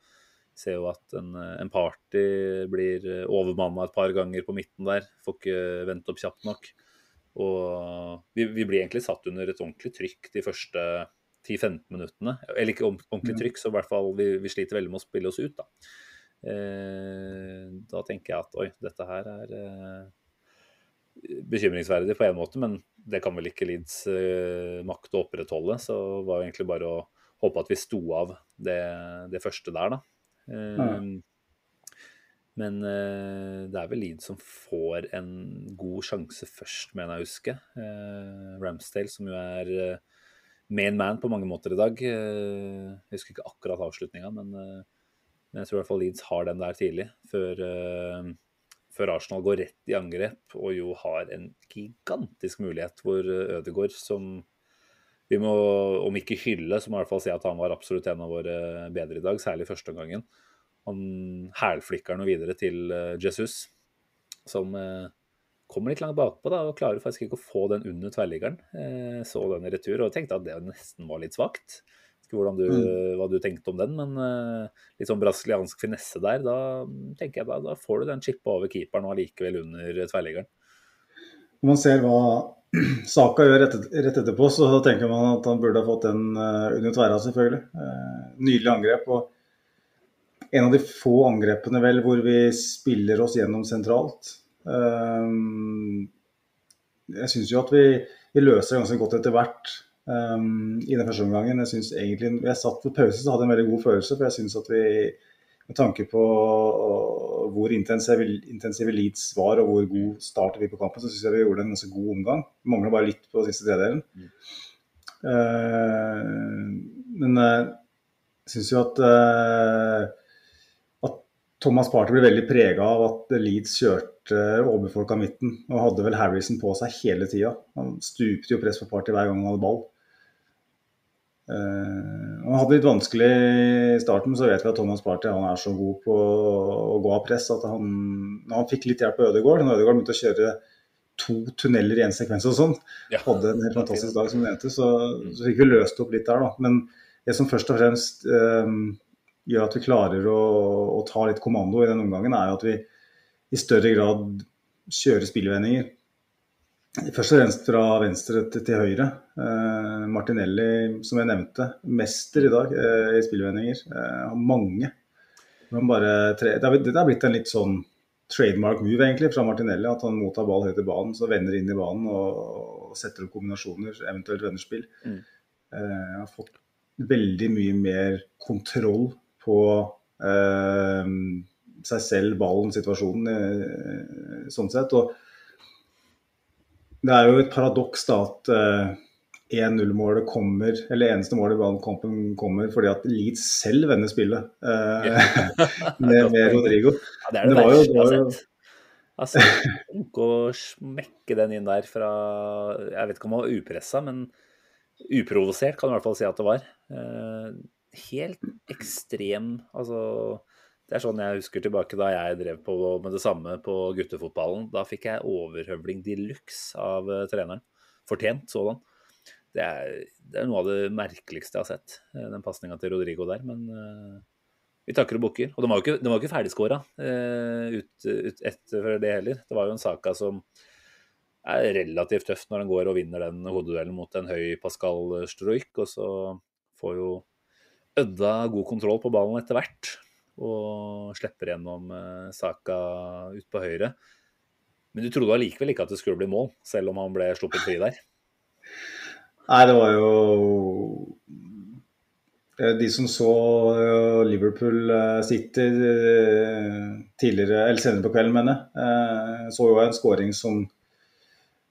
Ser jo at en, en party blir overmanna et par ganger på midten der. Får ikke vente opp kjapt nok. Og vi, vi, blir egentlig satt under et ordentlig trykk de første 10-15 minuttene. Eller ikke ordentlig mm. trykk, så i hvert fall vi, vi sliter veldig med å spille oss ut, da. Eh, da tenker jeg at oi, dette her er eh, bekymringsverdig på en måte, men det kan vel ikke Leeds uh, makte å opprettholde. Så det var egentlig bare å håpe at vi sto av det, det første der, da. Mm. Men uh, det er vel Leeds som får en god sjanse først, mener jeg å huske. Ramsdale, som jo er main man på mange måter i dag. jeg husker ikke akkurat avslutninga, men, men, jeg tror i hvert fall Leeds har den der tidlig. Før, før, Arsenal går rett i angrep og jo har en gigantisk mulighet hvor Ødegaard, som vi må, om ikke hylle, så må i hvert fall si at han var absolutt en av våre bedre i dag, særlig første omgangen. Han hælflikker noe videre til uh, Jesus, som kommer litt langt bakpå da, og klarer faktisk ikke å få den under tverrliggeren. Så den i retur og tenkte at det nesten var litt svakt. Hvordan du, mm. Hva du tenkte om den, men litt sånn brasiliansk finesse der, da tenker jeg da, da får du den chippa over keeperen og allikevel under tverrliggeren. Når man ser hva Saka gjør rett, rett, etterpå, så tenker man at han burde ha fått den uh, under tverra, selvfølgelig. Nydelig angrep. og En av de få angrepene vel hvor vi spiller oss gjennom sentralt. Jeg syns jo at vi, vi, løser det ganske godt etter hvert um, i den første omgangen. Jeg synes egentlig, jeg satt på pause så hadde jeg en veldig god følelse, for jeg syns at vi med tanke på hvor intensive, intensive Leeds var og hvor god start vi på kampen, så syns jeg vi gjorde en ganske god omgang. Mangla bare litt på siste tredelen. Mm. Uh, men eh, jeg uh, syns jo at, uh, Thomas Party ble veldig prega av at Leeds kjørte overbefolka midten og hadde vel Harrison på seg hele tida. Han stupte jo press på Party hver gang han hadde ball. Uh, han hadde litt vanskelig i starten, så vet vi at Thomas Party han er så god på å gå av press at han, han fikk litt hjelp av Ødegaard. Når Ødegaard begynte å kjøre to tunneler i én sekvens og sånn, ja. hadde en helt fantastisk dag, som nevnte, så, så fikk vi løst opp litt der. da. Men det som først og fremst um, gjør at vi klarer å, å, ta litt kommando i den omgangen, er at vi i større grad kjører spillvendinger. Først og fremst fra venstre til, til høyre. Eh, Martinelli, som jeg nevnte, mester i dag eh, i spillvendinger. Eh, mange. Tre, det, har, det er blitt en litt sånn trademark move egentlig fra Martinelli. At han mottar ball høyt i banen, så vender inn i banen og, og setter opp kombinasjoner, eventuelt vennerspill. Mm. Eh, har fått veldig mye mer kontroll på eh, seg selv, ballen, situasjonen, eh, sånn sett. og det er jo et paradoks da at uh, eh, 1-0-målet kommer, eller eneste målet i ballkampen kommer fordi at Leeds selv vender spillet uh, med, med, Rodrigo. Ja, det er det, det verste jeg har sett. Altså, å smekke den inn der fra Jeg vet ikke om han var upressa, men uprovosert kan du i hvert fall si at det var. Uh, helt ekstrem Altså det er sånn jeg husker tilbake da jeg drev på med det samme på guttefotballen. Da fikk jeg overhøvling de luxe av uh, treneren. Fortjent sådan. Det er, det er, noe av det merkeligste jeg har sett, uh, den pasninga til Rodrigo der. Men uh, vi takker og bukker. Og de var jo ikke, den ikke ferdigskåra ut, ut, etter det heller. Det var jo en saka som er relativt tøft når han går og vinner den hodeduellen mot en høy Pascal Struik. Og så får jo Ødda god kontroll på ballen etter hvert og slipper gjennom uh, Saka ut på høyre. Men du trodde allikevel ikke at det skulle bli mål, selv om han ble sluppet fri der? Nei, det var jo Eh, de som så eh, Liverpool eh, City tidligere, eller senere på kvelden, mener jeg, så jo en skåring som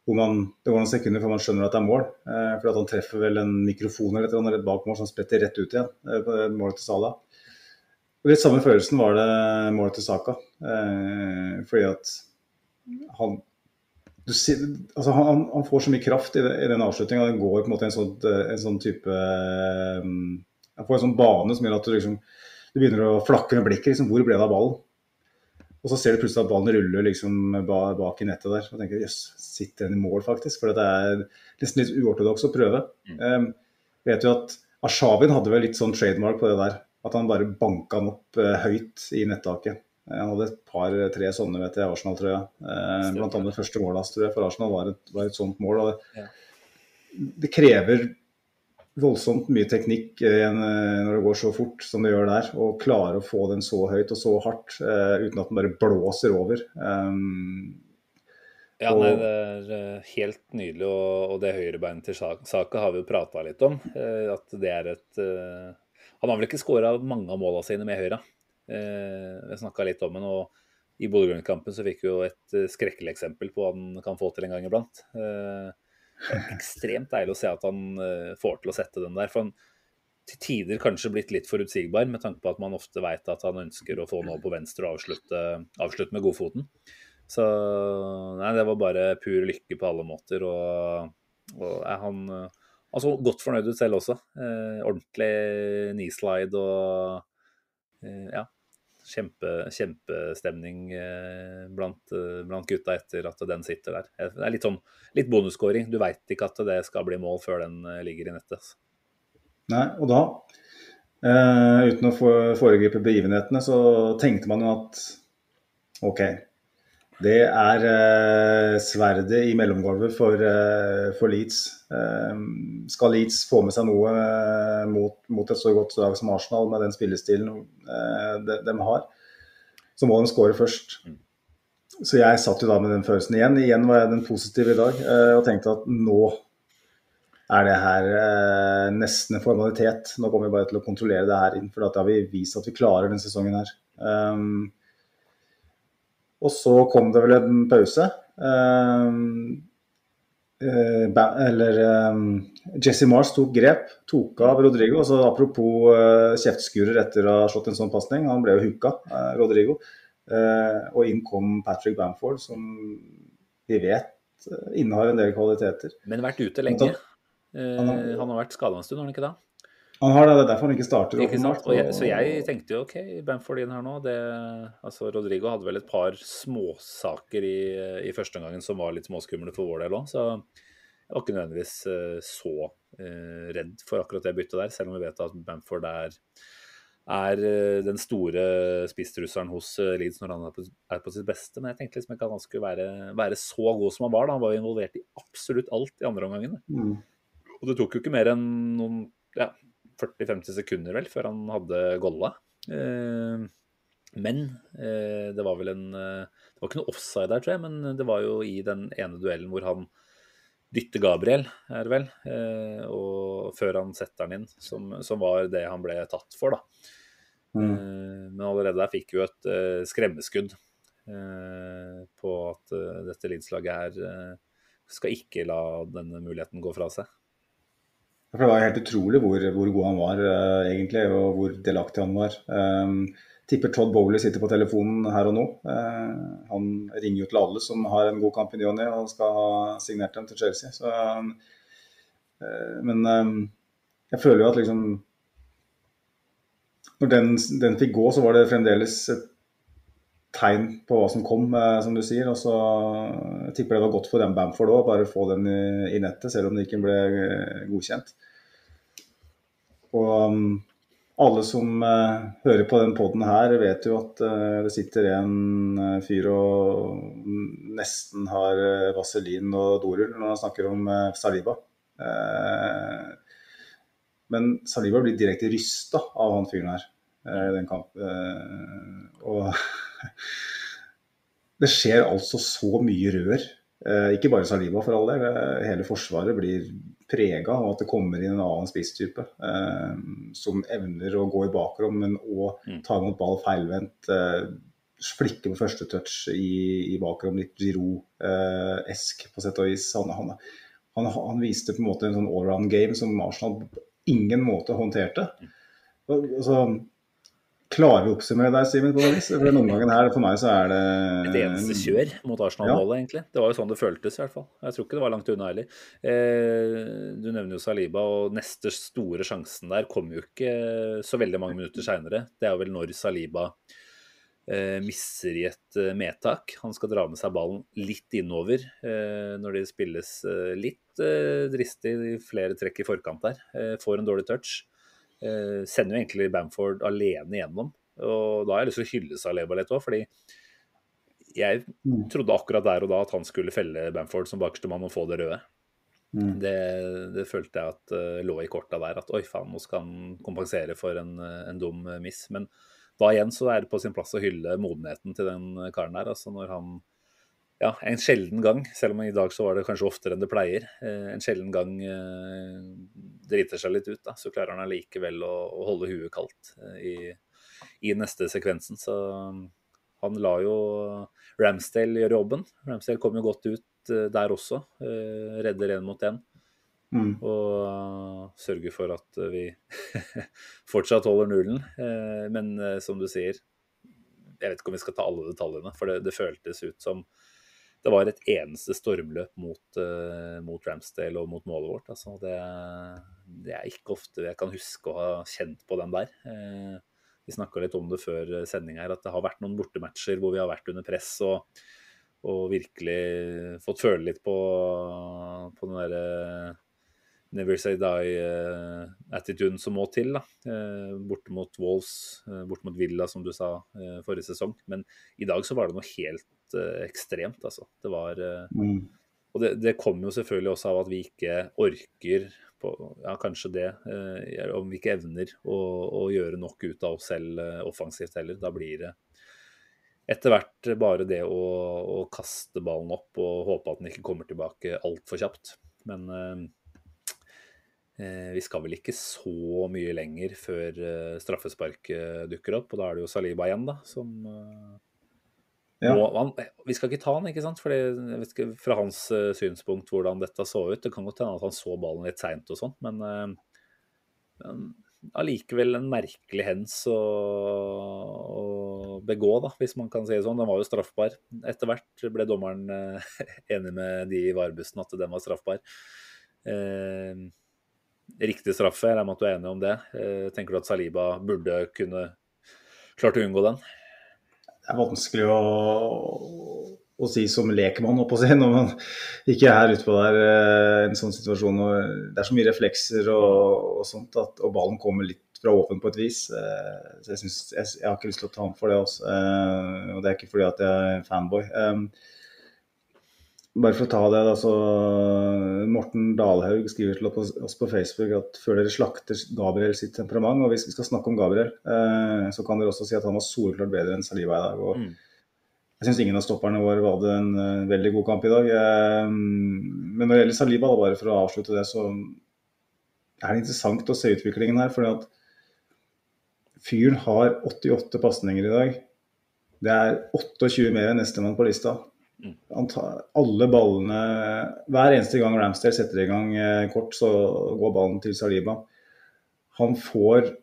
hvor man, Det går noen sekunder før man skjønner at det er mål. For at han treffer vel en mikrofon eller et rett bak mål som spretter rett ut igjen. på Målet til Salah. Og Litt samme følelsen var det målet til Saka. Fordi at han du, altså han, han, får så mye kraft i, i den avslutninga. Den går på en måte en sånn, en sånn type Han får en sånn bane som gjør at du, liksom, du begynner å flakke med blikket. Liksom, hvor ble det av ballen? Og så ser du plutselig at ballen ruller liksom bak i nettet der. Og tenker jøss, sitter den i mål, faktisk? For det er nesten litt uortodoks å prøve. Mm. Um, vet jo at Ashavin hadde vel litt sånn trademark på det der. At han bare banka den opp uh, høyt i nettaket. Han hadde et par-tre sånne vet jeg, i Arsenal, tror jeg. Uh, blant annet første målet hans, for Arsenal var et, var et sånt mål. og det, ja. det krever voldsomt mye teknikk eh, eh, når det går så fort som det gjør der. Å klare å få den så høyt og så hardt uh, uten at den bare blåser over. Um, ja, nei, det er helt nydelig. Og, det høyrebeinet til Saka har vi jo prata litt om. At det er et Han har vel ikke skåra mange av måla sine med høyre. Vi jeg snakka litt om den. og i Bodø-Glimt-kampen så fikk vi jo et skrekkelig eksempel på hva han kan få til en gang iblant. Uh, ekstremt deilig å se at han uh, får til å sette den der. For han til tider kanskje blitt litt forutsigbar, med tanke på at man ofte vet at han ønsker å få noe på venstre og avslutte, avslutte med godfoten. Så nei, det var bare pur lykke på alle måter. Og, og er han altså godt fornøyd ut selv også. Eh, ordentlig knee-slide og eh, ja, kjempe, kjempestemning eh, blant, eh, blant, gutta etter at den sitter der. Det er litt sånn litt bonusskåring. Du veit ikke at det skal bli mål før den eh, ligger i nettet. Altså. Nei, og da, uh, uten å foregripe begivenhetene, så tenkte man jo at OK. Det er uh, sverdet i mellomgulvet for, uh, for Leeds. skal Leeds få med seg noe mot, mot, et så godt lag som Arsenal med den spillestilen de, de, har, så må de skåre først. Mm. Så jeg satt jo da med den følelsen igjen. Igjen var jeg den positive i dag og tenkte at nå er det her eh, nesten en formalitet. Nå kommer vi bare til å kontrollere det her inn, for da har vi vist at vi klarer denne sesongen her. Um, og så kom det vel en pause. Um, eller um, Jesse Mars tok grep, tok av Rodrigo. altså Apropos kjeftskurer etter å ha slått en sånn pasning. Han ble jo hooka, Rodrigo. Og inn kom Patrick Bamford, som vi vet innehar en del kvaliteter. Men vært ute lenge? Han har, eh, han har vært skada en stund, har han ikke det? Han har det, det er derfor han ikke starter. Ikke sant? Jeg, så jeg tenkte jo OK, Bamford inn her nå. Det, altså Rodrigo hadde vel et par småsaker i, i første omgangen som var litt småskumle for vår del òg. Så jeg var ikke nødvendigvis uh, så uh, redd for akkurat det byttet der, selv om vi vet at Bamford er, er uh, den store spisstrusselen hos Leeds når han er på, er på, sitt beste. Men jeg tenkte liksom ikke at han skulle være, være, så god som han var. da. Han var jo involvert i absolutt alt i andre omgangen. Mm. Og det tok jo ikke mer enn noen ja, 40-50 sekunder vel, før han hadde golla. Eh, men eh, det var vel en eh, Det var ikke noe offside der, tror jeg, men det var jo i den ene duellen hvor han dytter Gabriel, er det vel, eh, og før han setter den inn, som, som, var det han ble tatt for, da. Mm. Eh, men allerede der fikk vi jo et eh, skremmeskudd på at dette lidslaget her skal ikke la denne muligheten gå fra seg. For Det var helt utrolig hvor, hvor god han var, uh, egentlig, og hvor delaktig han var. Um, tipper Todd Bowley sitter på telefonen her og nå. Uh, han ringer jo til alle som har en god kamp i ny og skal ha signert dem til Chelsea. Så, uh, men um, jeg føler jo at liksom Når den, den, fikk gå, så var det fremdeles et tegn på hva som kom, som du sier. Og så jeg tipper det var godt for den Bamford òg, bare få den i, nettet, selv om det ikke ble godkjent. Og um, alle som uh, hører på den poden her, vet jo at uh, det sitter en uh, fyr og nesten har vaselin og dorull når han snakker om Saliba. men Saliba blir direkte rysta av han fyren her i den kampen. og det skjer altså så mye rør. ikke bare Saliba, for all del. Hele Forsvaret blir prega av at det kommer inn en annen spisstype eh, som evner å gå i bakrom, men òg Mm. ta imot ball feilvendt. Eh, flikke på første touch i, i bakrom, litt Giroud-esk på sett og vis. Han, han, han, han viste på en måte en sånn allround-game som Arsenal på ingen måte håndterte. Altså, Klarer vi å oppsummere deg, Simen? på noe? For denne omgangen her, for meg så er det Et eneste kjør mot Arsenal-målet, egentlig. Det var jo sånn det føltes, i hvert fall. Jeg tror ikke det var langt unna heller. Eh, du nevner jo Saliba, og neste store sjansen der kom jo ikke så veldig mange minutter seinere. Det er jo vel når Saliba eh, misser i et eh, medtak. Han skal dra med seg ballen litt innover eh, når det spilles eh, litt eh, dristig i flere trekk i forkant der. Får en dårlig touch. Eh, sender jo egentlig Bamford alene gjennom. Og da har jeg lyst til å hylle Saleba litt òg, fordi jeg Mm. trodde akkurat der og da at han skulle felle Bamford som bakerste mann og få det røde. Mm. Det, det følte jeg at uh, lå i korta der. At oi faen, nå skal han kompensere for en, eh, en dum eh, miss. Men da igjen så er det på sin plass å hylle modenheten til den karen der. Altså når han ja, en sjelden gang, selv om i dag så var det kanskje oftere enn det pleier, eh, en sjelden gang eh, driter seg litt ut, da, så klarer han allikevel å, å holde huet kaldt eh, i, i neste sekvensen. Så han la jo Ramsdale gjøre jobben. Ramsdale kom jo godt ut der også. redder én mot én. Mm. Og sørger for at vi fortsatt holder nullen. Men som du sier, jeg vet ikke om vi skal ta alle detaljene, for det, det føltes ut som det var et eneste stormløp mot, eh, mot Ramsdale og mot målet vårt. Altså, det, det er ikke ofte jeg kan huske å ha kjent på den der. Eh, vi snakka litt om det før sending her, at det har vært noen bortematcher hvor vi har vært under press og, og virkelig fått føle litt på, på den derre Never Say Die-attituden som må til. da. Eh, Borte mot Wolves, eh, borte mot Villa, som du sa eh, forrige sesong. Men i dag så var det noe helt eh, ekstremt, altså. Det var eh, Mm. Og det, det kommer jo selvfølgelig også av at vi ikke orker på, ja, kanskje det, eh, om vi ikke evner å, å gjøre nok ut av oss selv eh, offensivt heller. Da blir det etter hvert bare det å, å kaste ballen opp og håpe at den ikke kommer tilbake altfor kjapt. Men eh, eh, vi skal vel ikke så mye lenger før straffesparket dukker opp. Og da er det jo Saliba igjen, da, som Ja. han, vi skal ikke ta han, ikke sant? Fordi, ikke fra hans uh, synspunkt hvordan dette så ut. Det kan godt hende at han så ballen litt seint og sånn, men allikevel uh, en merkelig hens å, å begå, da, hvis man kan si det sånn. Den var jo straffbar. Etter hvert ble dommeren uh, enig med de i varebussen at den var straffbar. Riktig straffe, jeg regner med at du er enig om det. Tenker du at Saliba burde kunne klart å unngå den? Det er vanskelig å, å si som lekmann, å si, når man ikke er ute på der eh, en sånn situasjon. Og det er så mye reflekser og, og sånt, at, og ballen kommer litt fra åpen på et vis. Eh, Så jeg, synes, jeg, jeg har ikke lyst til å ta ham for det også. Eh, Og det er ikke fordi at jeg er fanboy. Bare for å ta det, da, så Morten Dalhaug skriver til oss på Facebook at før dere slakter Gabriel sitt temperament, og hvis vi skal snakke om Gabriel, eh, så kan dere også si at han var soleklart bedre enn Saliba i dag. og Mm. Jeg syns ingen av stopperne våre hadde en eh, veldig god kamp i dag. Eh, men når det gjelder Saliba, da, bare for å avslutte det, så er det interessant å se utviklingen her. fordi at fyren har 88 pasninger i dag. Det er 28 mer enn nestemann på lista. Tar alle ballene Hver eneste gang Ramsdale setter i gang eh, kort, så går ballen til Saliba. Han får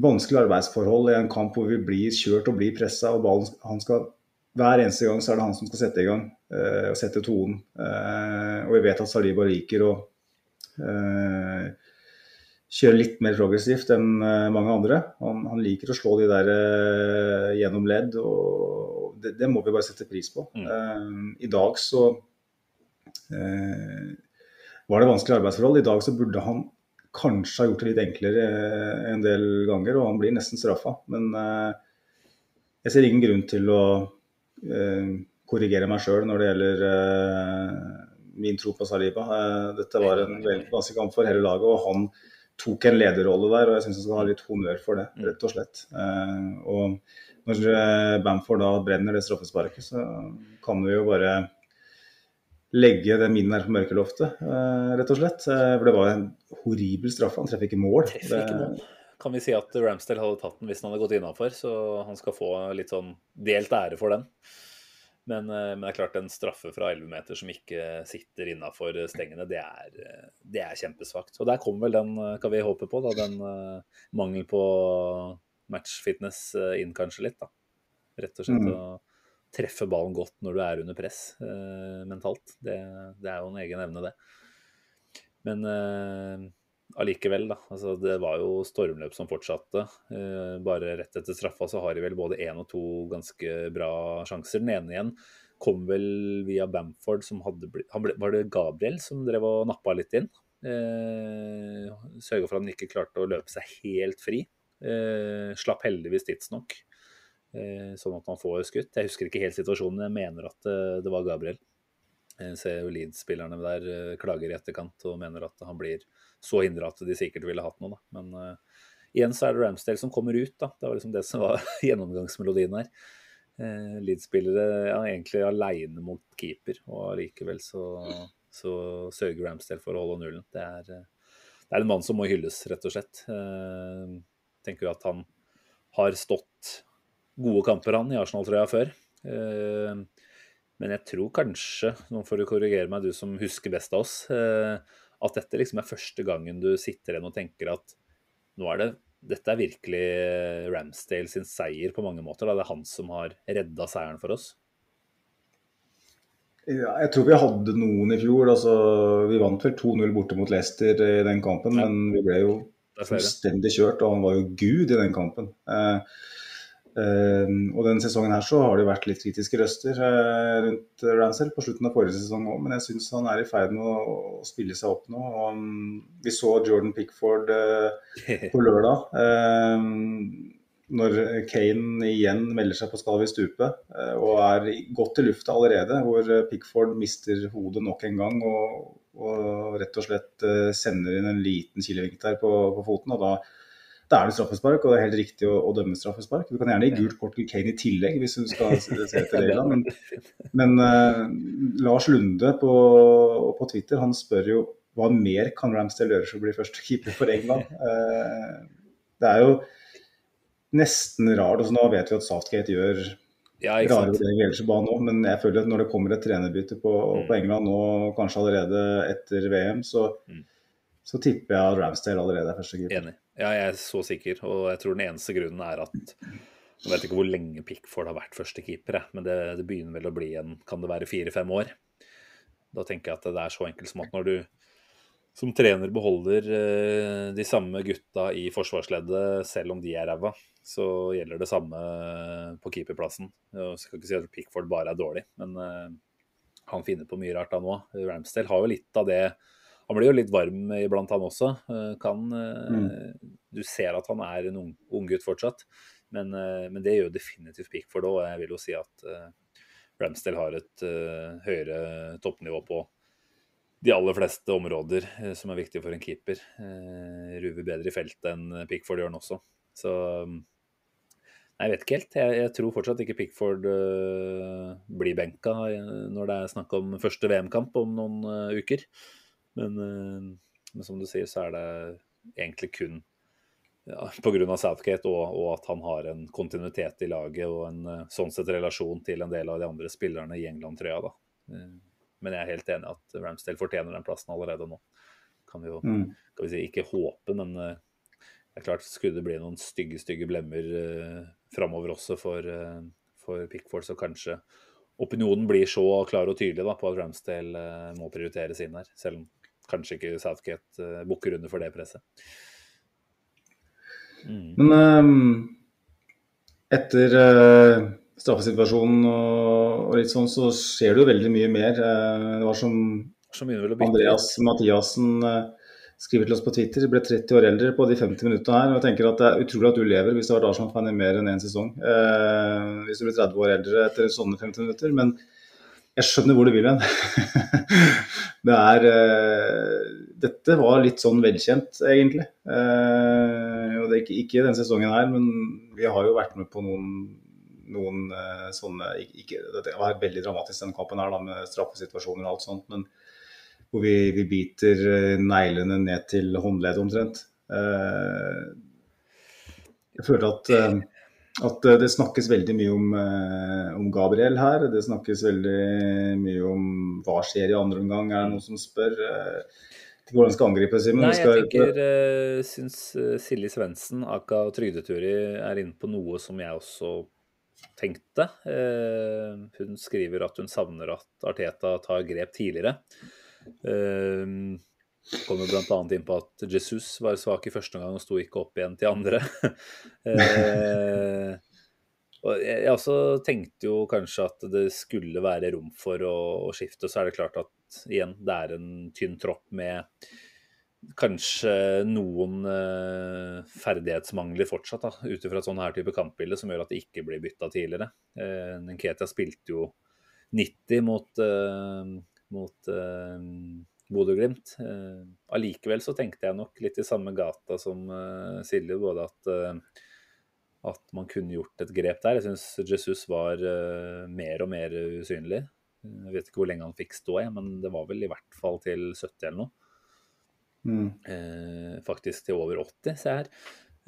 vanskelige arbeidsforhold i en kamp hvor vi blir kjørt og blir pressa. og ballen, skal, Hver eneste gang så er det han som skal sette i gang eh, og sette tonen. Eh, og vi vet at Saliba liker å kjøre litt mer progressivt enn mange andre. Han, han liker å slå de der gjennom ledd, og det, det må vi bare sette pris på. Mm. Eh, I dag så eh, var det vanskelige arbeidsforhold. I dag så burde han kanskje ha gjort det litt enklere eh, en del ganger, og han blir nesten straffa. Men jeg ser ingen grunn til å korrigere meg sjøl når det gjelder min tro på Saliba. Dette var en veldig vanskelig kamp for hele laget, og han tok en lederrolle der, og jeg syns han skal ha litt honnør for det, rett og slett. Og når eh, Bamford da brenner det straffesparket, så kan vi jo bare legge den min her på mørkeloftet, eh, rett og slett. Eh, for det var en horribel straffe. Han treffer ikke mål. Treffer ikke mål. Kan vi si at Ramsdale hadde tatt den hvis han hadde gått innafor, så han skal få litt sånn delt ære for den. Men, men, det er klart en straffe fra 11 meter som ikke sitter innafor stengene, det er, det er, kjempesvakt. Og der kommer vel den, kan vi håpe på, da, den mangel på matchfitness inn kanskje litt, da. Rett og slett mm. å treffe ballen godt når du er under press eh, mentalt. Det, det, er jo en egen evne, det. Men eh, allikevel, da. Altså, det var jo stormløp som fortsatte. Eh, bare rett etter straffa så har de vel både én og to ganske bra sjanser. Den ene igjen kom vel via Bamford, som hadde blitt Var det Gabriel som drev og nappa litt inn? Eh, Sørga for at han ikke klarte å løpe seg helt fri. Slapp heldigvis tidsnok. Eh, sånn at han får skutt. Jeg husker ikke helt situasjonen, jeg mener at eh, det var Gabriel. Jeg ser jo Leeds-spillerne der eh, klager i etterkant og mener at han blir så hindra at de sikkert ville hatt noe. Da. Men uh, igjen så er det Ramsdale som kommer ut. da. Det var liksom det som var gjennomgangsmelodien her. Uh, Leeds-spillere er ja, egentlig aleine mot keeper, og allikevel så, så, sørger Ramsdale for å holde nullen. Det er, det er en mann som må hylles, rett og slett. Uh, tenker at han har stått gode kamper han i Arsenal-trøya før. Eh, men jeg tror kanskje, nå får du korrigere meg, du som husker best av oss, eh, at dette liksom er første gangen du sitter igjen og tenker at nå er det dette er virkelig Ramsdale sin seier på mange måter. Da. Det er han som har redda seieren for oss. Ja, jeg tror vi hadde noen i fjor. Altså, vi vant vel 2-0 borte mot Leicester i den kampen, ja. men vi ble jo fullstendig kjørt, og han var jo gud i den kampen. Eh, Uh, og denne sesongen her så har det vært litt kritiske røster uh, rundt Ransel på slutten av forrige sesong òg, men jeg syns han er i ferd med å, spille seg opp nå. Og, um, vi så Jordan Pickford uh, på lørdag. når Kane igjen melder seg på Skal vi stupe og er godt i lufta allerede, hvor Pickford mister hodet nok en gang og, og rett og slett sender inn en liten kilevink der på, på foten. og da da er det straffespark, og det er helt riktig å, å dømme straffespark. Du kan gjerne gi gult kort til Kane i tillegg, hvis du skal se etter reglene. Men, men uh, Lars Lunde på, på, Twitter han spør jo hva mer kan Ramsdale gjøre for å bli første keeper for England. Uh, det er jo nesten rart. Altså, nå vet vi at Southgate gjør ja, rare vurderinger ellers i banen òg, men jeg føler at når det kommer et trenerbytte på, mm. på England nå, kanskje allerede etter VM, så, mm. så tipper jeg at Ramsdale allerede er første keeper. Enig. Ja, jeg er så sikker, og jeg tror den eneste grunnen er at Jeg vet ikke hvor lenge Pickford har vært førstekeeper, men det, det begynner vel å bli en Kan det være fire-fem år? Da tenker jeg at det er så enkelt som at når du som trener beholder eh, de samme gutta i forsvarsleddet, selv om de er ræva, så gjelder det samme på keeperplassen. Jeg skal ikke si at Pickford bare er dårlig, men uh, han finner på mye rart da nå. Ramsdale har jo litt av det han blir jo litt varm iblant, han også. Eh, kan, eh, mm. Du ser at han er en ung, ung gutt fortsatt, men, eh, men, det gjør definitivt Pickford òg. Jeg vil jo si at Ramsdale har et høyere toppnivå på de aller fleste områder som er viktige for en keeper. Ruver bedre i feltet enn Pickford gjør han også. Så Nei, jeg vet ikke helt. Jeg, jeg tror fortsatt ikke Pickford uh, blir benka når det er snakk om første VM-kamp om noen uh, uker. Men, uh, men, som du sier, så er det egentlig kun ja, pga. Southgate og, og, at han har en kontinuitet i laget og en eh, sånn sett relasjon til en del av de andre spillerne i England-trøya. da. Men jeg er helt enig at Ramsdale fortjener den plassen allerede nå. Kan vi jo mm. kan vi si, ikke håpe, men det er klart skulle det bli noen stygge stygge blemmer uh, framover også for, uh, for Pickford, så kanskje opinionen blir så klar og tydelig da, på at Ramsdale uh, må prioriteres inn her. Selv om kanskje ikke Southgate uh, bukker under for det presset. Mm. Men um, etter uh, straffesituasjonen og, litt sånn, så skjer det jo veldig mye mer. Uh, det var som, som Andreas Mathiassen uh, skriver til oss på Twitter, ble 30 år eldre på de 50 minuttene her. og jeg tenker at Det er utrolig at du lever hvis du har vært Arsenal-fan i mer enn én en sesong. hvis du blir 30 år eldre etter sånne 50 minutter. Men jeg skjønner hvor du vil hen. det er eh, Dette var litt sånn velkjent, egentlig. Eh, og det er ikke, ikke denne sesongen her, men vi har jo vært med på noen noen uh, sånne ikke, Det var veldig dramatisk denne kampen her da, med straffesituasjoner og alt sånt, men hvor vi, vi biter neglene ned til håndleddet omtrent. Uh, jeg føler at, at det snakkes veldig mye om, om, Gabriel her. Det snakkes veldig mye om hva skjer i andre omgang, er det noen som spør. Hvordan skal angripe, Simen? Nei, jeg tenker, uh, syns Silje Svendsen, aka Trygdeturi, er inne på noe som jeg også tenkte. Uh, hun skriver at hun savner at Arteta tar grep tidligere. Uh, kommer bl.a. inn på at Jesus var svak i første omgang og sto ikke opp igjen til andre. og jeg, også tenkte jo kanskje at det skulle være rom for å skifte. Så er det klart at igjen, det er en tynn tropp med kanskje noen eh, ferdighetsmangler fortsatt, ut ifra et sånn her type kampbilde, som gjør at det ikke blir bytta tidligere. Eh, Nketia spilte jo 90 mot, eh, mot eh, Bodø-Glimt. Allikevel allikevel så tenkte jeg nok litt i samme gata som uh, Silje, både at, at man kunne gjort et grep der. Jeg syns Jesus var mer og mer usynlig. Jeg vet ikke hvor lenge han fikk stå, jeg, men det var vel i hvert fall til 70 eller noe. Mm. Eh, faktisk til over 80, ser jeg her.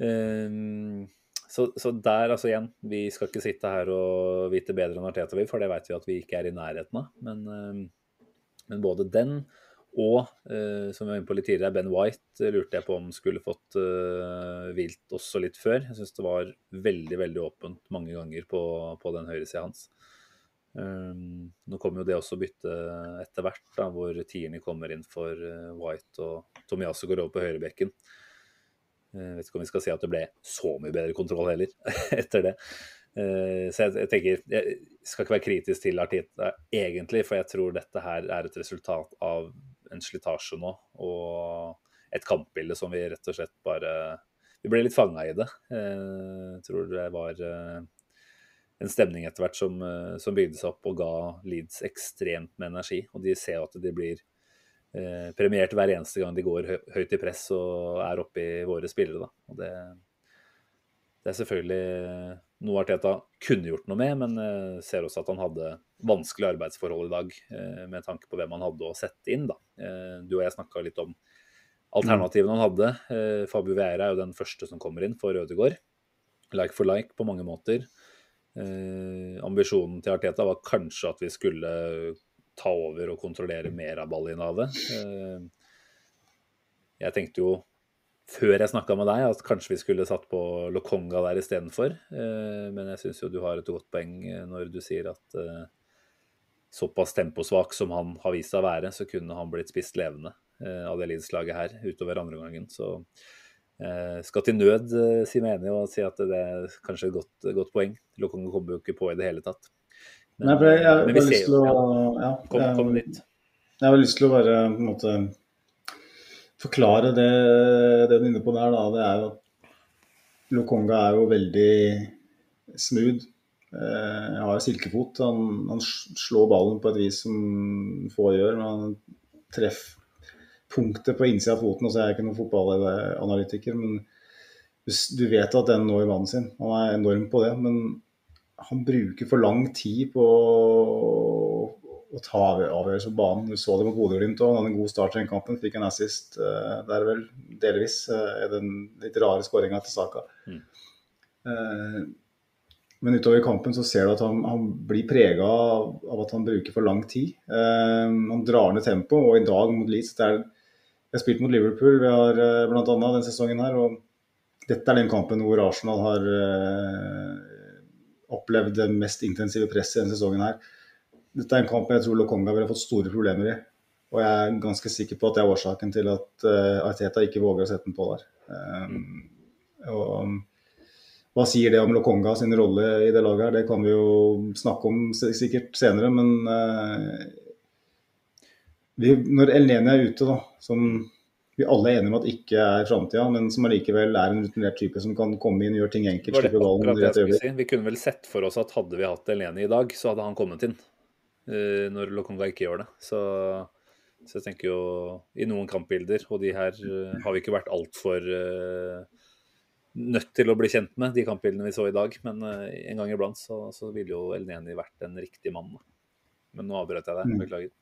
Eh, så, så, der, altså igjen, vi skal ikke sitte her og vite bedre enn Arteta for det vet vi at vi ikke er i nærheten av. Men, eh, men både den og, eh, som vi var inne på litt tidligere, Ben White lurte jeg på om skulle fått uh, vilt også litt før. Jeg syns det var veldig veldig åpent mange ganger på, på den høyresida hans. Um, nå kommer jo det også bytte etter hvert, da, hvor Tierney kommer inn for uh, White og Tomiasso går over på høyrebekken. Uh, vet ikke om vi skal si at det ble så mye bedre kontroll heller etter det. Uh, så jeg, jeg, tenker Jeg skal ikke være kritisk til Artita egentlig, for jeg tror dette her er et resultat av en slitasje nå og et kampbilde som vi rett og slett bare Vi ble litt fanga i det. Jeg tror det var en stemning etter hvert som, eh, som, bygde seg opp og ga Leeds ekstremt med energi. Og de ser at de blir eh, premiert hver eneste gang de går hø høyt i press og er oppe i våre spillere. Da. Og det, det, er selvfølgelig noe Arteta kunne gjort noe med, men eh, ser også at han hadde vanskelige arbeidsforhold i dag eh, med tanke på hvem han hadde å sette inn. Da. Eh, du og jeg snakka litt om alternativene han hadde. Eh, Fabio Vieira er jo den første som kommer inn for Ødegaard. Like for like på mange måter. Eh, ambisjonen til Arteta var kanskje at vi skulle ta over og kontrollere mer av ballinnehavet. Eh, jeg tenkte jo før jeg snakka med deg at kanskje vi skulle satt på Lokonga der istedenfor. Eh, men jeg syns jo du har et godt poeng eh, når du sier at eh, såpass temposvak som han har vist seg å være, så kunne han blitt spist levende av det Leeds-laget her utover andre gangen. Så skal til nød eh, si meg enig og si at det er kanskje et godt, godt poeng. Lokongo kommer jo ikke på i det hele tatt. Men, Nei, jeg, jeg, men vi ser jo ja, ja, kom, kom dit. Jeg har lyst til å bare på en måte forklare det, det du er inne på der. Da. Det er jo at Lokonga er jo veldig smooth. Eh, jeg har silkefot. Han, han slår ballen på et vis som få gjør. men Han treffer punktet på innsida av foten. Altså, jeg er ikke noen fotballanalytiker, men du vet at den når mannen sin. Han er enorm på det. Men han bruker for lang tid på å ta avgjørelser på banen. Du så det med Bodø-Glimt òg. Han hadde en god start i den kampen. Fikk en assist uh, der, vel. Delvis. Uh, den litt rare skåringa til Saka. Mm. Uh, men utover i kampen så ser du at han, han blir prega av, av, at han bruker for lang tid. han drar ned tempoet, og i dag mot Leeds det er vi har spilt mot Liverpool vi har uh, blant annet denne sesongen her. og Dette er den kampen hvor Arsenal har uh, opplevd det mest intensive presset denne sesongen her. Dette er en kamp jeg tror Lokonga ville fått store problemer i. Og jeg er ganske sikker på at det er årsaken til at uh, Arteta ikke våger å sette den på der. Um, og hva sier det om Lokonga sin rolle i det laget her? Det kan vi jo snakke om sikkert senere, men uh, vi, når Elneni er ute, da, som vi alle er enige om at ikke er framtida, men som allikevel er en rutinert type som kan komme inn og gjøre ting enkelt. Det det det si. Vi kunne vel sett for oss at hadde vi hatt Eleni i dag, så hadde han kommet inn. Uh, når Lokonga ikke gjør det. Så, så, jeg tenker jo i noen kampbilder, og de her uh, har vi ikke vært altfor uh, nødt til å bli kjent med, de kampbildene vi så i dag. Men uh, en gang iblant så, så ville jo Elneni vært en riktig mann. Men nå avbrøt jeg deg. Mm. Beklager.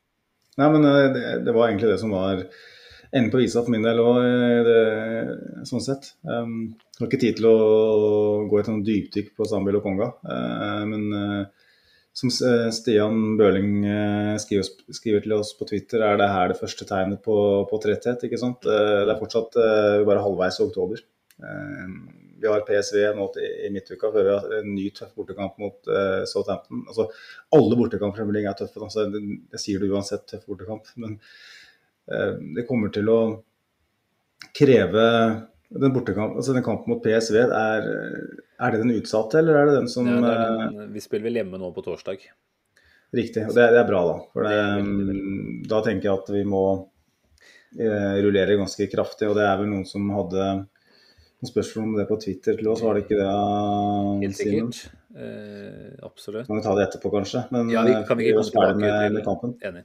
Nei, men det, det, var egentlig det som var enden på visa for min del òg, sånn sett. Um, jeg har ikke tid til å gå et sånt dypdykk på Zambil og Konga. Uh, men uh, som Stian Bøhling uh, skriver, skriver, til oss på Twitter, er det her det første tegnet på, på tretthet. ikke sant? det er fortsatt bare halvveis i oktober. Vi har PSV nå i midtuka før vi har en ny tøff bortekamp mot Southampton. Altså, alle bortekamper i er tøffe. Altså, det, det sier du uansett, tøff bortekamp. men det kommer til å kreve den, altså den kampen mot PSV, er, er, det den utsatte, eller er det den som ja, det den, Vi spiller vel hjemme nå på torsdag. Riktig. og Det, det er bra, da. For det, det da tenker jeg at vi må eh, rullere ganske kraftig. Og det er vel noen som hadde spørsmål om det på Twitter til oss, var det ikke det? Helt sikkert. Eh, absolutt. Kan vi ta det etterpå, kanskje? Men ja, vi kan vi ikke komme tilbake med, til, med kampen. Enig.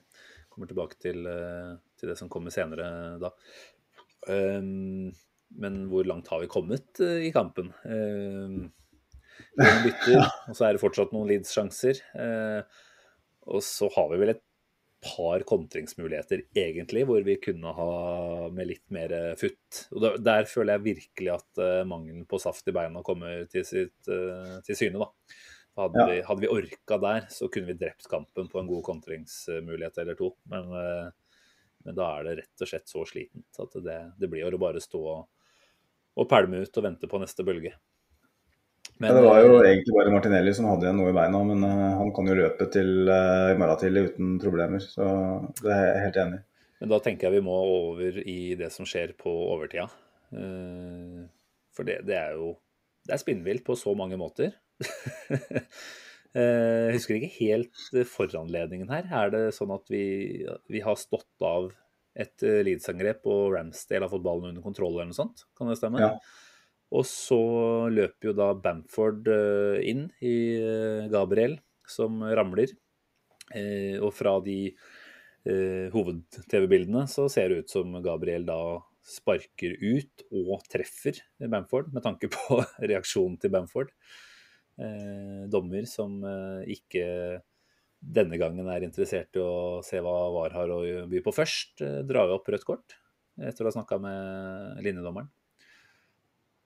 Kommer tilbake til, eh, til, det som kommer senere da. Um, men hvor langt har vi kommet uh, i kampen? Um, bytter, og så er det fortsatt noen Leeds-sjanser. Uh, og så har vi vel et par kontringsmuligheter, egentlig, hvor vi kunne ha med litt mer futt. Og der, føler jeg virkelig at mangelen på saft i beina kommer til, sitt, til syne. da. Hadde, ja. vi, hadde vi orka der, så kunne vi drept kampen på en god kontringsmulighet eller to. Men, men da er det rett og slett så slitent at det, det blir å bare stå og og pælme ut og vente på neste bølge. Men, ja, det var jo egentlig bare Martinelli som hadde igjen noe i beina, men uh, han kan jo løpe til uh, i morgen tidlig uten problemer. Så det er jeg helt enig i. Men da tenker jeg vi må over i det som skjer på overtida. Uh, for det, det, er jo Det er spinnvilt på så mange måter. Jeg husker ikke helt foranledningen her. Er det sånn at vi, vi har stått av et Leeds-angrep, og Ramsdale har fått ballen under kontroll eller noe sånt. Kan det stemme? Ja. Og så løper jo da Bamford uh, inn i uh, Gabriel, som ramler. og fra de hoved-TV-bildene så ser det ut som Gabriel da sparker ut og treffer Bamford, med tanke på reaksjonen til Bamford. dommer som ikke denne gangen er interessert i å se hva VAR har å by på først, eh, drar jo opp rødt kort etter å ha snakka med linjedommeren.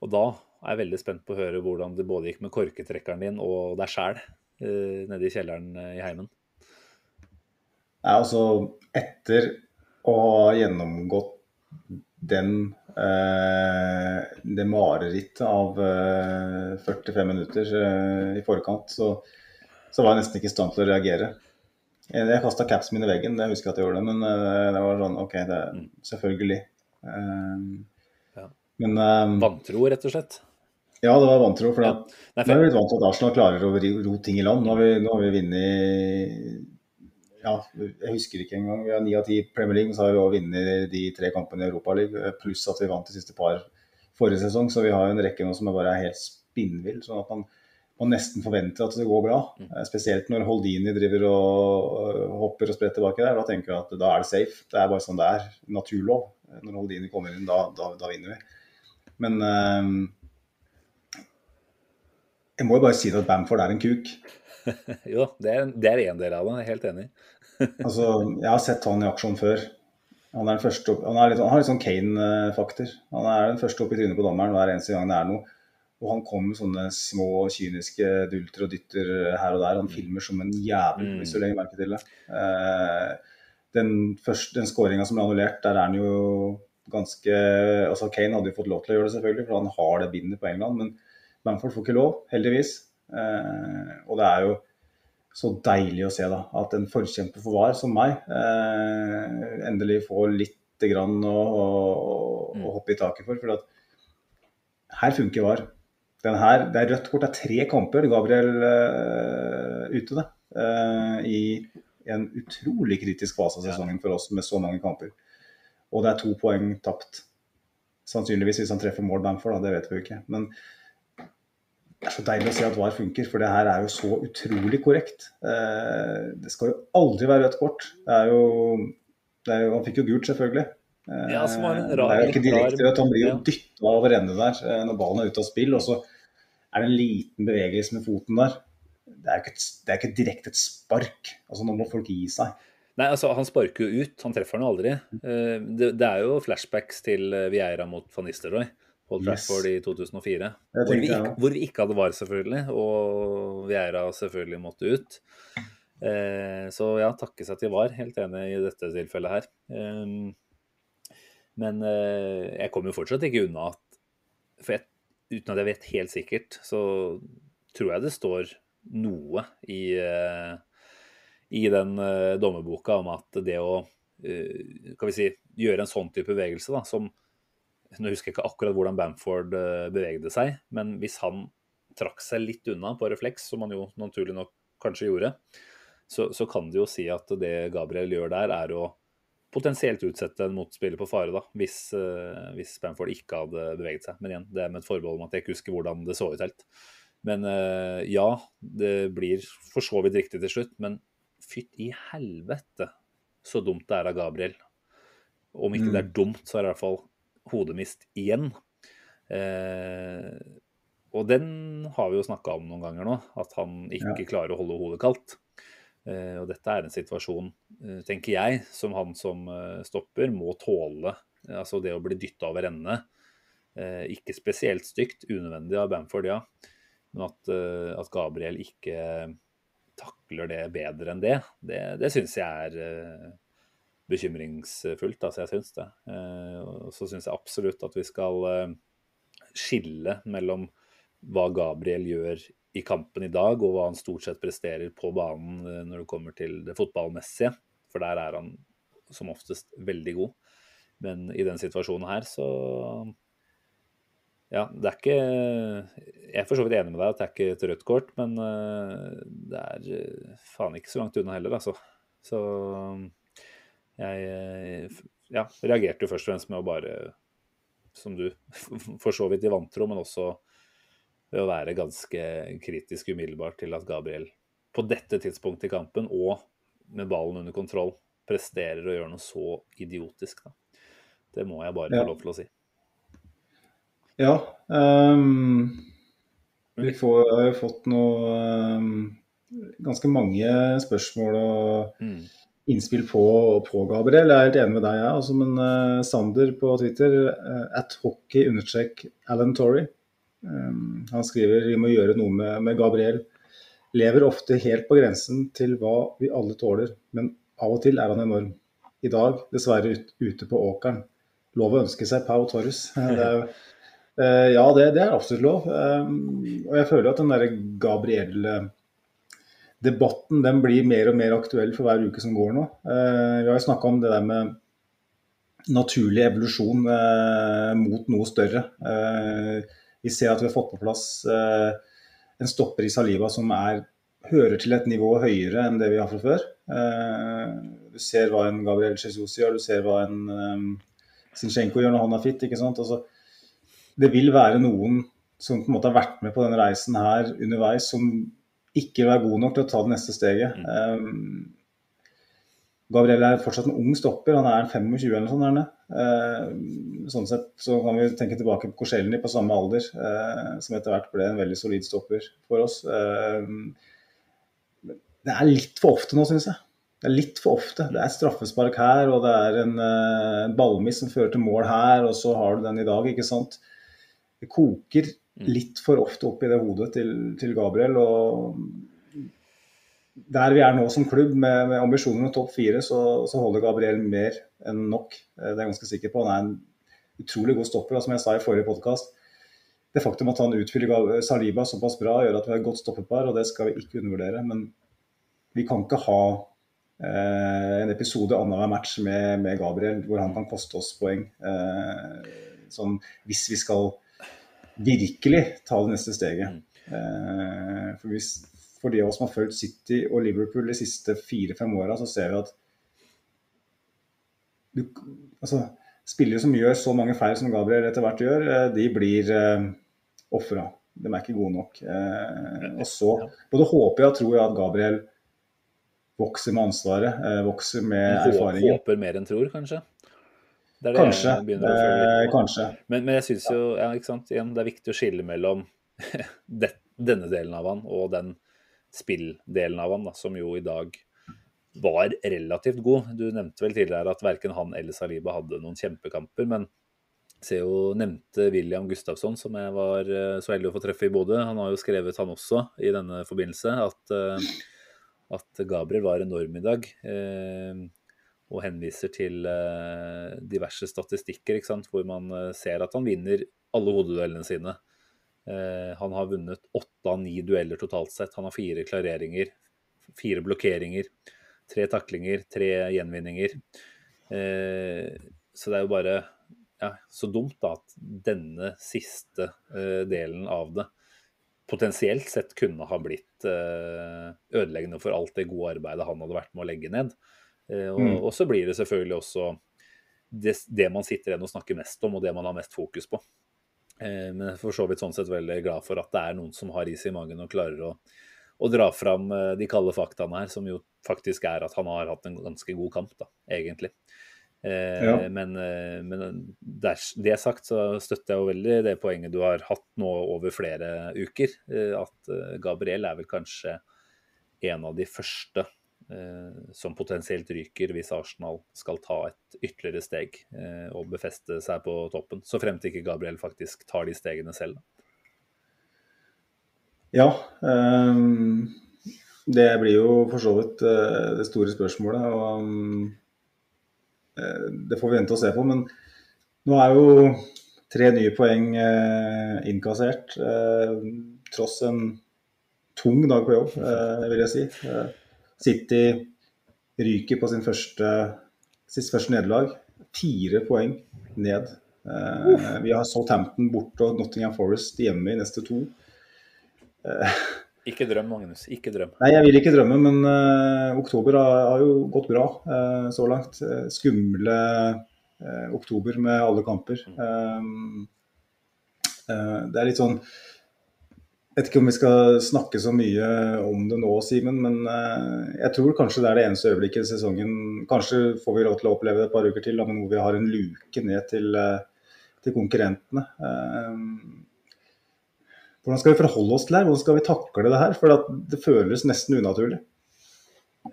Og da er jeg veldig spent på å høre hvordan det både gikk med korketrekkeren din og deg sjæl eh, nede i kjelleren eh, i heimen. Ja, altså etter å ha gjennomgått den eh, det marerittet av eh, 45 minutter eh, i forkant, så så var jeg nesten ikke i stand til å reagere. Jeg kasta capsen min i veggen, det husker jeg at jeg gjorde, det, men eh, det var sånn OK, det mm. selvfølgelig. Ja. Men um, Vantro, rett og slett? Ja, det var vantro. For ja. Nå er vi litt vant til at Arsenal klarer å ro ting i land. Nå har vi, nå har vi vunnet ja, jeg husker ikke engang. Vi har ni av ti Premier League, så har vi også vunnet de tre kampene i Europaligaen. Pluss at vi vant de siste par forrige sesong. Så vi har en rekke nå som er bare helt spinnvill. Sånn at man man nesten forventer at det går bra. Mm. Eh, spesielt når Holdini driver og hopper og spretter tilbake der. Da tenker jeg at da er det safe. Det er bare sånn det er. Naturlov. Eh, når Holdini kommer inn, da, da, da vinner vi. Men uh, jeg må jo bare si at Bamford er en kuk. jo, det er, en del av det. Jeg er helt enig. altså, jeg har sett han i aksjon før. Han, er den første, han, er litt, han har litt sånn Kane-fakter. Han er den første opp i trynet på dommeren hver eneste gang det er noe. Og han kommer med sånne små kyniske dulter og dytter her og der. Han mm. filmer som en jævel, hvis du legger merke til det. Uh, den, første, den skåringa som ble annullert, der er han jo ganske altså Kane hadde jo fått lov til å gjøre det, selvfølgelig, for han har det bindet på England. Men Bamford får ikke lov, heldigvis. Eh, og det er jo så deilig å se da, at en forkjemper for VAR som meg eh, endelig får litt grann å, å, å, mm. hoppe i taket for. For at her funker VAR den her, Det er rødt kort. Det er tre kamper Gabriel uh, ute det, uh, i en utrolig kritisk fase av sesongen for oss med så mange kamper. Og det er to poeng tapt. Sannsynligvis hvis han treffer mål Bamford, da, det vet vi jo ikke. Men det er så deilig å se at VAR funker, for det her er jo så utrolig korrekt. Uh, det skal jo aldri være rødt kort. Det er jo, det er jo Han fikk jo gult, selvfølgelig. Ja, som var en Eh, rar- det er jo ikke direkte rødt, han blir jo ja. dytta over ende der eh, når ballen er ute av spill. Og så er det en liten bevegelse med foten der. Det er jo ikke, ikke direkte et spark. Altså Nå må folk gi seg. Nei, altså Han sparker jo ut, han treffer han jo aldri. Eh, Det, det er jo flashbacks til eh, Vieira mot van Nistelrooy. Trafford Yes. I 2004. Det Hvor vi, ikke, hvor vi ikke hadde VAR, selvfølgelig. Og Vieira selvfølgelig måtte ut. Eh, så ja, takke seg til VAR. Helt enig i dette tilfellet her. Eh, men eh, jeg kommer jo fortsatt ikke unna at For jeg, uten at jeg vet helt sikkert, så tror jeg det står noe i eh, i den uh, dommerboka om at det å eh, kan vi si, gjøre en sånn type bevegelse, da, som Nå husker jeg ikke akkurat hvordan Bamford eh, bevegde seg, men hvis han trakk seg litt unna på refleks, som han jo naturlig nok kanskje gjorde, så, så kan det jo si at det Gabriel gjør der, er å potensielt utsette en motspiller på fare, da, hvis, uh, hvis Bamford ikke hadde beveget seg. Men igjen, det er med et forbehold om at jeg ikke husker hvordan det så ut helt. Men uh, ja, det blir for så vidt riktig til slutt. Men fytt i helvete så dumt det er av Gabriel. Om ikke det er dumt, så er det i hvert fall hodemist igjen. Eh, og den har vi jo snakka om noen ganger nå, at han ikke klarer å holde hodet kaldt. Eh, og dette er en situasjon, eh, tenker jeg, som han som eh, stopper må tåle. Altså det å bli dytta over ende. Eh, ikke spesielt stygt, unødvendig av Bamford, ja. Men at, eh, at Gabriel ikke takler det bedre enn det, det, det syns jeg er eh, bekymringsfullt. Altså, jeg syns det. Eh, så syns jeg absolutt at vi skal eh, skille mellom hva Gabriel gjør i kampen i dag, og hva han stort sett presterer på banen når det kommer til det fotballmessige. For der er han som oftest veldig god. Men i den situasjonen her, så Ja, det er ikke Jeg er for så vidt enig med deg at det er ikke et rødt kort, men eh, det er eh, faen ikke så langt unna heller, altså. Så jeg eh, ja, reagerte jo først og fremst med å bare, som du, for så vidt i vantro, men også ved å være ganske kritisk umiddelbart til at Gabriel på dette tidspunktet i kampen, og med ballen under kontroll, presterer å gjøre noe så idiotisk. Da. Det må jeg bare Ja. få lov til å si. Ja. Um, vi får, har jo fått noe um, Ganske mange spørsmål og Mm. innspill på, på Gabriel. Jeg er helt enig med deg, jeg. Altså, men uh, Sander på Twitter, uh, at hockey understrek Alan Torrey. Um, han skriver vi må gjøre noe med, med Gabriel. Lever ofte helt på grensen til hva vi alle tåler, men av og til er han enorm. I dag dessverre ut, ute på åkeren. Lov å ønske seg Pau Torres. Det er jo ja, det, det er absolutt lov. Um, og jeg føler at den derre Gabriel-debatten den blir mer og mer aktuell for hver uke som går nå. Eh, vi har jo snakka om det der med naturlig evolusjon eh, mot noe større. Eh, vi ser at vi har fått på plass eh, en stopper i saliva som er, hører til et nivå høyere enn det vi har fra før. Eh, du ser hva en Gabriel Jesus gjør, du ser hva en um, Zinchenko gjør når han er fit. ikke sant? Altså, det vil være noen som på en måte har vært med på denne reisen her underveis, som ikke vil være god nok til å ta det neste steget. Um, Gabriel er fortsatt en ung stopper, han er 25 eller noe sånt. Uh, sånn sett så kan vi tenke tilbake på Korselny på samme alder, uh, som etter hvert ble en veldig solid stopper for oss. Uh, det er litt for ofte nå, syns jeg. Det er litt for ofte. Det er straffespark her, og det er en uh, ballmiss som fører til mål her, og så har du den i dag, ikke sant. Det koker litt for ofte opp i det hodet til, til Gabriel. og der vi er nå som klubb, med, med ambisjoner om topp fire, så, så, holder Gabriel mer enn nok. Det er jeg ganske sikker på. Han er en utrolig god stopper, og som jeg sa i forrige podkast. Det faktum at han utfyller Saliba såpass bra, gjør at vi har et godt stoppepar, og det skal vi ikke undervurdere. Men vi kan ikke ha eh, en episode annenhver match med, med, Gabriel hvor han kan koste oss poeng. Eh, sånn, hvis vi skal virkelig ta det neste steget. Eh, for hvis for de av oss som har fulgt City og Liverpool de siste fire-fem åra, så ser vi at du, altså, spillere som gjør så mange feil som Gabriel etter hvert gjør, de blir eh, ofra. De er ikke gode nok. Eh, og så både håper jeg og tror jeg at Gabriel vokser med ansvaret, eh, vokser med erfaringen. Håper mer enn tror, kanskje? Det det Kanskje. Eh, kanskje. Men, men jeg syns jo ja? Igjen, det er viktig å skille mellom det, denne delen av han og den spilldelen av han, da, som jo i dag var relativt god. Du nevnte vel tidligere at verken han eller Saliba hadde noen kjempekamper, men ser nevnte William Gustafsson, som jeg var eh, så heldig å få treffe i Bodø. Han har jo skrevet, han også, i denne forbindelse, at, eh, at Gabriel var enorm i dag. Og henviser til eh, diverse statistikker, hvor man eh, ser at han vinner alle hodeduellene sine. Eh, Han har vunnet åtte av ni dueller totalt sett. Han har fire klareringer, fire blokkeringer, tre taklinger, tre gjenvinninger. Så det er jo bare ja, så dumt da at denne siste delen av det potensielt sett kunne ha blitt ødeleggende for alt det gode arbeidet han hadde vært med å legge ned. Eh, og, Mm. og så blir det selvfølgelig også det, det man sitter igjen og snakker mest om, og det man har mest fokus på. Eh, men jeg er for så vidt sånn sett veldig glad for at det er noen som har is i magen og klarer å, å dra fram eh, de kalde faktaene her, som jo faktisk er at han har hatt en ganske god kamp, da, egentlig. Eh, Ja. Men, eh, men der, det sagt så støtter jeg jo veldig det poenget du har hatt nå over flere uker. At Gabriel er vel kanskje en av de første som potensielt ryker hvis Arsenal skal ta et ytterligere steg eh, og befeste seg på toppen. Så fremt ikke Gabriel faktisk tar de stegene selv. Ja. ehm, det blir jo for så vidt eh, det store spørsmålet. og eh, Det får vi vente og se på. Men nå er jo tre nye poeng eh, innkassert. eh, tross en tung dag på jobb, eh, vil jeg si. City ryker på sin første, sitt første nederlag. Fire poeng ned. Uh, vi har Southampton borte og Nottingham Forest hjemme i neste to. Ikke drøm, Magnus. Ikke drøm. Nei, jeg vil ikke drømme, men uh, oktober har, har jo gått bra uh, så langt. Uh, skumle oktober med alle kamper. Eh, det er litt sånn vet ikke om vi skal snakke så mye om det nå, Simen, men eh, jeg tror kanskje det er det eneste øyeblikket i sesongen Kanskje får vi lov til å oppleve det et par uker til, men hvor vi har en luke ned til, eh, til konkurrentene. Um, hvordan skal vi forholde oss til det her? Hvordan skal vi takle det her? For det føles nesten unaturlig.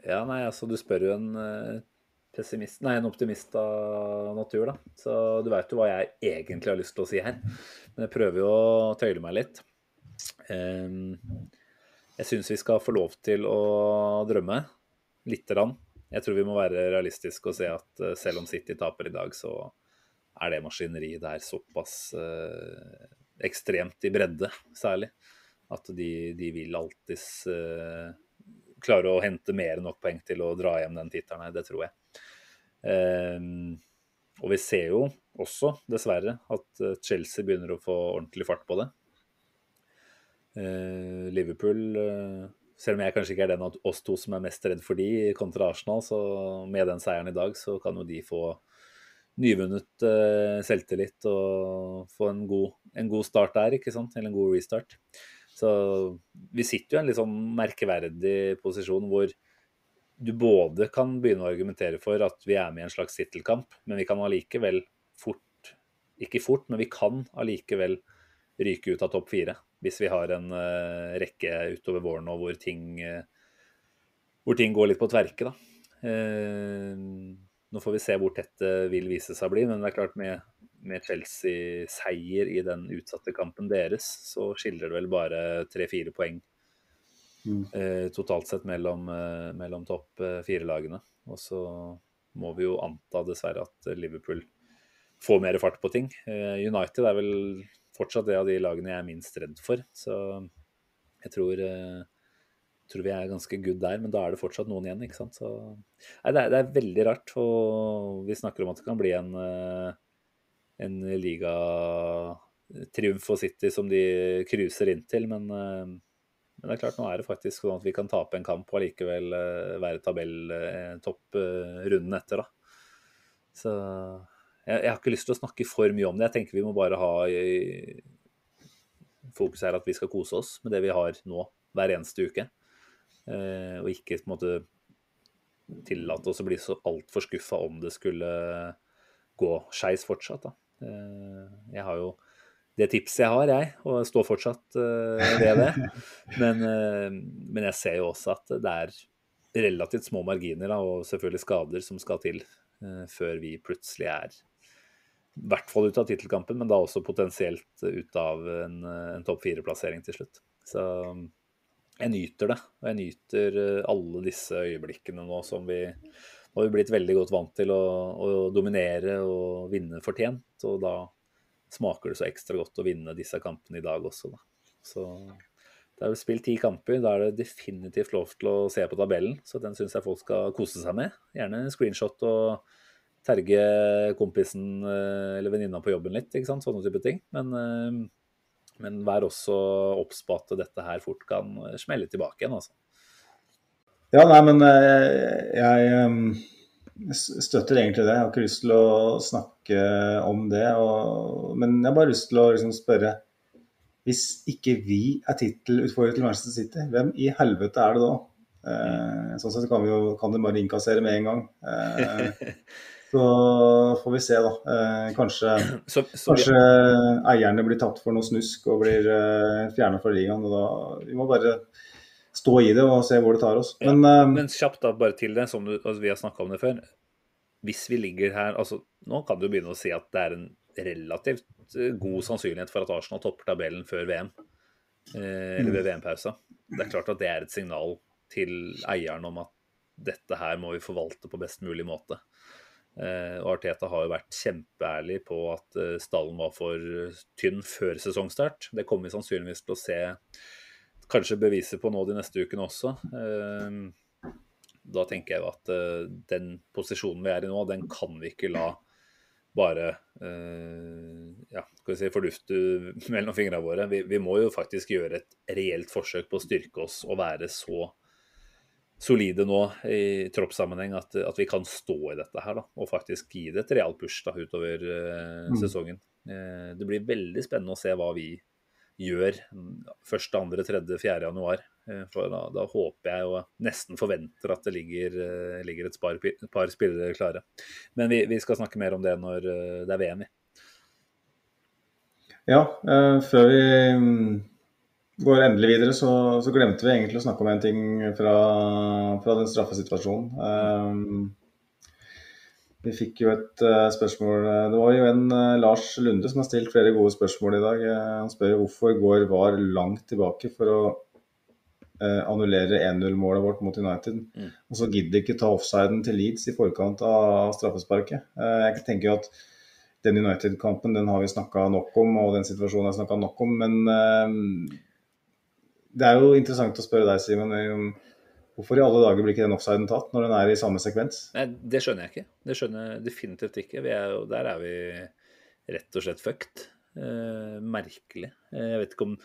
Ja, nei, altså du spør jo en eh, pessimist, nei, en optimist av natur, da. Så du veit jo hva jeg egentlig har lyst til å si her. Men jeg prøver jo å tøyle meg litt. Ehm, jeg syns vi skal få lov til å drømme lite grann. Jeg tror vi må være realistiske og se at eh, selv om City taper i dag, så er det maskineriet der såpass eh, ekstremt i bredde, særlig. At de, de vil alltids eh, klare å hente mer enn nok poeng til å dra hjem den tittelen her, det tror jeg. Um, og vi ser jo også, dessverre, at Chelsea begynner å få ordentlig fart på det. Eh, Liverpool, eh, selv om jeg kanskje ikke er den av oss to som er mest redd for de kontra Arsenal, så med den seieren i dag, så kan jo de få nyvunnet eh, selvtillit og få en god, en god start der, ikke sant? Eller en god restart. Så vi sitter jo i en litt sånn merkeverdig posisjon hvor du både kan begynne å argumentere for at vi er med i en slags tittelkamp, men vi kan allikevel fort Ikke fort, men vi kan allikevel ryke ut av topp fire hvis vi har en uh, rekke utover våren nå hvor ting, uh, hvor ting går litt på tverke, da. Eh, nå får vi se hvor tett det vil vise seg å bli, men det er klart med, med Chelsea-seier i den utsatte kampen deres, så skiller det vel bare tre-fire poeng Mm. totalt sett mellom, mellom topp fire-lagene. Og så må vi jo anta dessverre at Liverpool får mer fart på ting. United er vel fortsatt det av de lagene jeg er minst redd for, så jeg tror eh, tror vi er ganske good der, men da er det fortsatt noen igjen. ikke sant? Så, nei, det, er, det er veldig rart. Og vi snakker om at det kan bli en, eh, en ligatriumf for City som de cruiser inn til. Men, eh, men det er klart, nå er det faktisk sånn at vi kan tape en kamp og allikevel være tabelltopp runden etter. da. Så jeg, jeg har ikke lyst til å snakke for mye om det. Jeg tenker vi må bare ha fokus her at vi skal kose oss med det vi har nå, hver eneste uke. Eh, og ikke på en måte tillate oss å bli så altfor skuffa om det skulle gå skeis fortsatt. Da. Jeg har jo det tipset jeg har, jeg, og står fortsatt ved det. Men, men, jeg ser jo også at det er relativt små marginer da, og selvfølgelig skader som skal til før vi plutselig er i hvert fall ut av tittelkampen, men da også potensielt ut av en, en topp fire-plassering til slutt. Så jeg nyter det. Og jeg nyter eh, alle disse øyeblikkene nå som vi Nå har vi blitt veldig godt vant til å, å dominere og vinne fortjent. Og da smaker det så ekstra godt å vinne disse kampene i dag også, da. Så det er jo spilt ti kamper. Da er det definitivt lov til å se på tabellen. Så den syns jeg folk skal kose seg med. Gjerne screenshot og terge kompisen eh, eller venninna på jobben litt. ikke sant? Sånne type ting. Men eh, men vær også obs på at dette her fort kan smelle tilbake igjen, altså. Ja, nei, men eh, jeg støtter egentlig det. Jeg har ikke lyst til å snakke om det. Og, men jeg har bare lyst til å liksom spørre Hvis ikke vi er tittelutfordrer til Manchester City, hvem i helvete er det da? Eh, sånn sett kan vi jo kan det bare innkassere med en gang. Så får vi se, da. Eh, kanskje, så, så kanskje vi... eierne blir tatt for noe snusk og blir eh, fjerna fra ligaen. og da, Vi må bare stå i det og se hvor det tar oss. Men, ja, eh, men kjapt da, bare til det, som du, altså, vi har snakka om det før. Hvis vi ligger her altså Nå kan du begynne å si at det er en relativt eh, god sannsynlighet for at Arsenal topper tabellen før VM. Eh, eller ved mm. VM-pausa. Det er klart at det er et signal til eieren om at dette her må vi forvalte på best mulig måte. Eh, og Arteta har jo vært kjempeærlig på at eh, stallen var for tynn før sesongstart. Det kommer vi sannsynligvis til å se kanskje beviser på nå de neste ukene også. Eh, da tenker jeg at den posisjonen vi er i nå, den kan vi ikke la bare ja, skal vi si, fordufte mellom fingrene våre. Vi, vi må jo faktisk gjøre et reelt forsøk på å styrke oss og være så solide nå i troppssammenheng at, at, vi kan stå i dette her da, og faktisk gi det et real push da, utover uh, mm. sesongen. Uh, det blir veldig spennende å se hva vi gjør 1., 2., 3., 4. januar. Uh, for da, da, håper jeg og nesten forventer at det ligger, ligger et, par, par, spillere klare. Men vi, vi, skal snakke mer om det når det er VM i. Ja, før vi går endelig videre, så, så, glemte vi egentlig å snakke om en ting fra, fra den straffesituasjonen. Um, vi fikk jo et uh, spørsmål Det var jo en uh, Lars Lunde som har stilt flere gode spørsmål i dag. Uh, han spør hvorfor går VAR langt tilbake for å annullere 1-0-målet vårt mot United. Mm. Og så gidder ikke ta offsiden til Leeds i forkant av straffesparket. jeg tenker jo at den United-kampen den har vi snakka nok om, og den situasjonen har vi snakka nok om. Men det er jo interessant å spørre deg, Simen. Hvorfor i alle dager blir ikke den offsiden tatt når den er i samme sekvens? Nei, Det skjønner jeg ikke. Det skjønner jeg definitivt ikke. Er der er vi rett og slett fucked. Eh, merkelig. Eh, jeg vet ikke om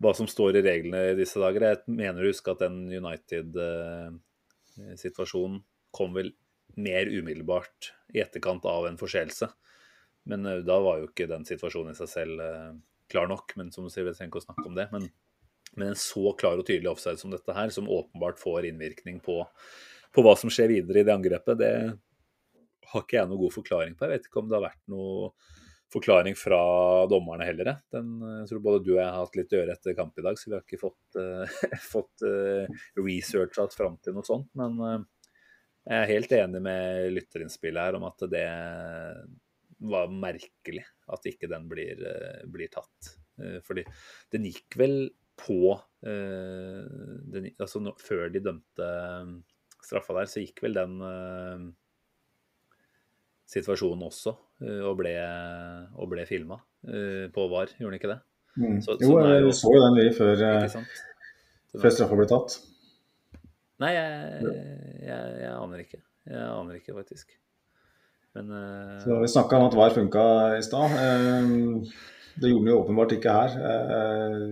hva som står i reglene i disse dager. Jeg mener å huske at den United-situasjonen eh, kom vel mer umiddelbart i etterkant av en forseelse. Men eh, da var jo ikke den situasjonen i seg selv klar nok. Men som du sier, vi trenger ikke å snakke om det. Men men en så klar og tydelig offside som dette her, som åpenbart får innvirkning på, på hva som skjer videre i det angrepet, det har ikke jeg noen god forklaring på. Jeg vet ikke om det har vært noe forklaring fra dommerne heller. Den, jeg tror både du og jeg har hatt litt å gjøre etter kamp i dag, så vi har ikke fått, uh, fått uh, researcha fram til noe sånt. Men uh, jeg er helt enig med lytterinnspillet her om at det var merkelig at ikke den blir, blir tatt. Fordi den gikk vel på eh, den, altså no, Før de dømte eh, straffa der, så gikk vel den eh, situasjonen også og ble, og ble filma på VAR, gjorde den ikke det? Mm. Så, jo, jeg så jo den vi før, før straffa ble tatt. Nei, jeg, jeg, jeg, aner ikke. Jeg aner ikke, faktisk. Men uh... Så Vi snakka om at VAR funka i stad. Uh, det gjorde den jo åpenbart ikke her. Uh,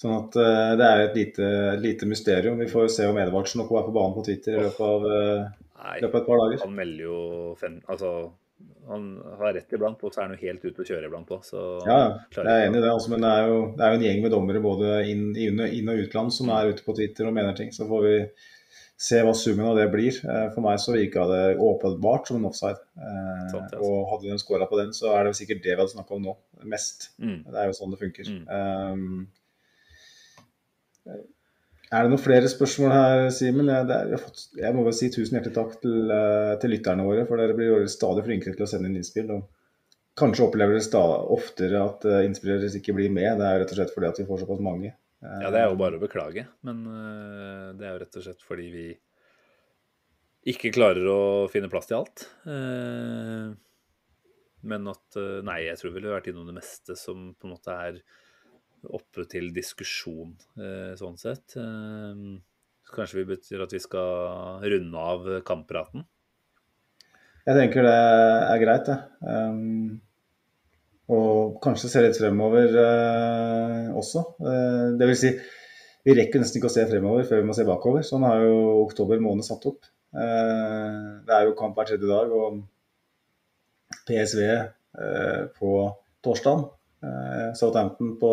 Sånn at uh, Det er et lite, lite, mysterium. Vi får se om Edvardsen nok er på banen på Twitter i løpet av, uh, Nei, løpet av et par dager. Han melder jo fem, altså, Han har rett iblant, og så er han jo helt ute å kjøre iblant òg. Ja, jeg er enig i det. Altså, men det er, jo, det er, jo, en gjeng med dommere både inn, inn, og utland som er ute på Twitter og mener ting. Så får vi se hva summen av det blir. Eh, for meg så virka det åpenbart som en offside. Eh, Sant, ja. og hadde de scora på den, så er det sikkert det vi hadde snakka om nå, mest. Mm. Det er jo sånn det funker. Mm. Um, er det noen flere spørsmål her, Simen? Jeg, jeg, må vel si tusen hjertelig takk til, eh, til lytterne våre, for dere blir stadig flinkere til å sende inn innspill. og Kanskje opplever dere oftere at innspill innspillere ikke blir med. Det er rett og slett fordi at vi får såpass mange. Eh, Ja, det er jo bare å beklage, men øh, det er jo rett og slett fordi vi ikke klarer å finne plass til alt. Eh, Men at Nei, jeg tror vi ville vært innom det meste som på en måte er oppe til diskusjon, eh, sånn sett. Eh, så Kanskje vi betyr at vi skal runde av kamppraten? Jeg tenker det er greit, det. Um, og kanskje se litt fremover uh, også. Uh, det vil si, vi rekker nesten ikke å se fremover før vi må se bakover. Sånn har jo oktober måned satt opp. Uh, det er jo kamp hver tredje dag, og PSV på torsdag. Eh, Southampton på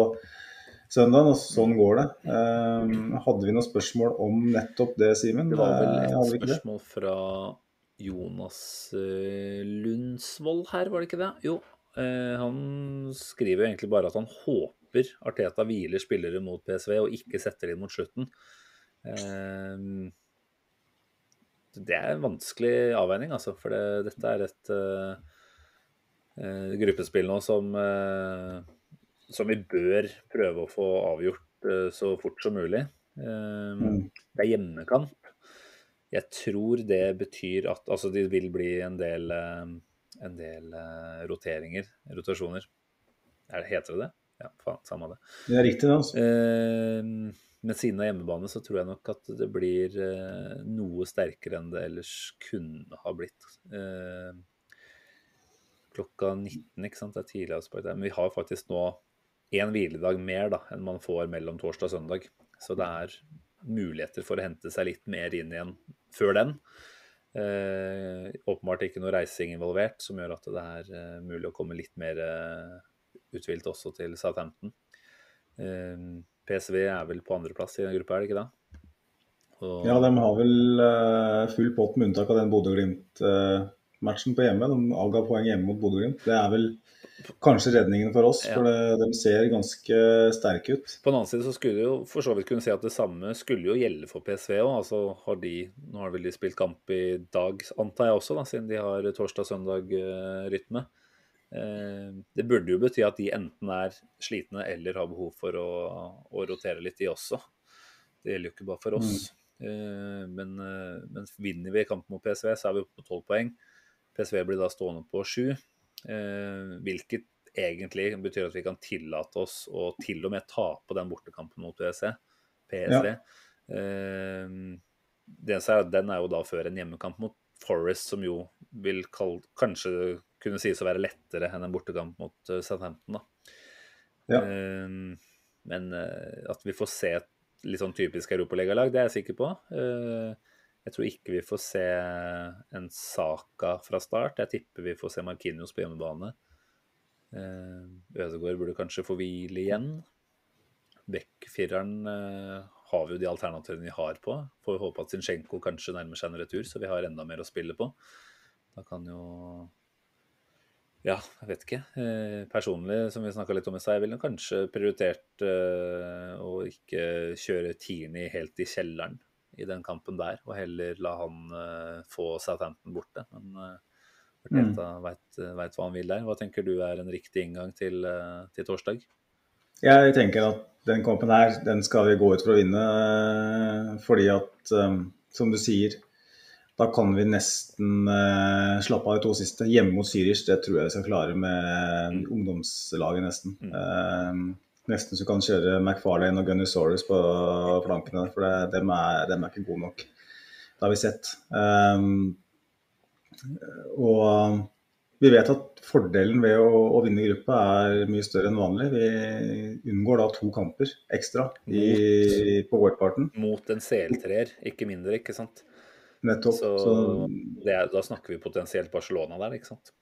søndag, og sånn går det. Eh, hadde vi noen spørsmål om nettopp det, Simen? Det var vel Eh, et spørsmål fra Jonas Lundsvold her, var det ikke det? Jo. han skriver egentlig bare at han håper Arteta hviler spillere mot PSV og ikke setter inn mot slutten. Det er en vanskelig avveining, altså. For det, dette er et gruppespill nå som, eh, som vi bør prøve å få avgjort eh, så fort som mulig. Eh, Mm. Det er hjemmekamp. Jeg tror det betyr at altså det vil bli en del, eh, en del eh, roteringer, rotasjoner. Er det, heter det det? Ja, faen, samme det. Det er riktig, det. altså. Eh, men siden det er hjemmebane, så tror jeg nok at det blir eh, noe sterkere enn det ellers kunne ha blitt. Eh, klokka 19, ikke sant. Det er tidlig avspark. der. Men vi har faktisk nå én hviledag mer da, enn man får mellom torsdag og søndag. Så det er muligheter for å hente seg litt mer inn igjen før den. Eh, åpenbart ikke noe reising involvert, som gjør at det er eh, mulig å komme litt mer eh, uthvilt også til Southampton. Eh, PSV er vel på andreplass i den gruppa, er det ikke det? Og, Ja, de har vel eh, full pott med unntak av den Bodø-Glimt-matchen på hjemme. De avga poeng hjemme mot Bodø-Glimt. Det er vel kanskje redningen for oss, Ja. for det, de ser ganske sterke ut. På den annen side så skulle du jo for så vidt kunne si at det samme skulle jo gjelde for PSV òg. Altså har de Nå har vel de spilt kamp i dag, antar jeg også, da, siden de har torsdag-søndag-rytme. Eh, det burde jo bety at de enten er slitne eller har behov for å, å rotere litt, de også. Det gjelder jo ikke bare for oss. Mm. men, eh, men vinner vi kampen mot PSV, så er vi oppe på tolv poeng. PSV blir da stående på sju. Eh, hvilket egentlig betyr at vi kan tillate oss å til og med tape den bortekampen mot PSV. PSV. Eh, det eneste er den er jo da før en hjemmekamp mot Forest, som jo vil kall, kanskje kunne sies å være lettere enn en bortekamp mot eh, Southampton. da. Ja. Men at vi får se et litt sånn typisk europalegalag, det er jeg sikker på. Jeg tror ikke vi får se en Saka fra start. Jeg tipper vi får se Markinios på hjemmebane. Eh, Ødegaard burde kanskje få hvile igjen. Beck-fireren eh, har vi jo de alternativene vi har på. Får håpe at Zinchenko kanskje nærmer seg en retur, så vi har enda mer å spille på. Da kan jo Ja, jeg vet ikke. Eh, personlig, som vi snakka litt om i stad, jeg ville kanskje prioritert å ikke kjøre Tini helt i kjelleren i den kampen der, og heller la han eh, få Southampton borte. Men uh, mm. veit hva han vil der. Hva tenker du er en riktig inngang til, eh, til torsdag? Jeg tenker at den kampen her, den skal vi gå ut for å vinne. eh, Fordi at, eh, som du sier, da kan vi nesten eh, slappe av de to siste. Hjemme mot Zürich, det tror jeg vi skal klare med ungdomslaget, nesten. Eh, nesten så du kan kjøre McFarlane og Gunnosaurus på flankene, der, for det, dem, er, dem er ikke gode nok. Det har vi sett. Um, og vi vet at fordelen ved å, å vinne gruppa er mye større enn vanlig. Vi unngår da to kamper ekstra i, på vårparten. Mot en CL3-er, ikke mindre, ikke sant? Nettopp. Så, Så, det da snakker vi potensielt Barcelona der, ikke sant?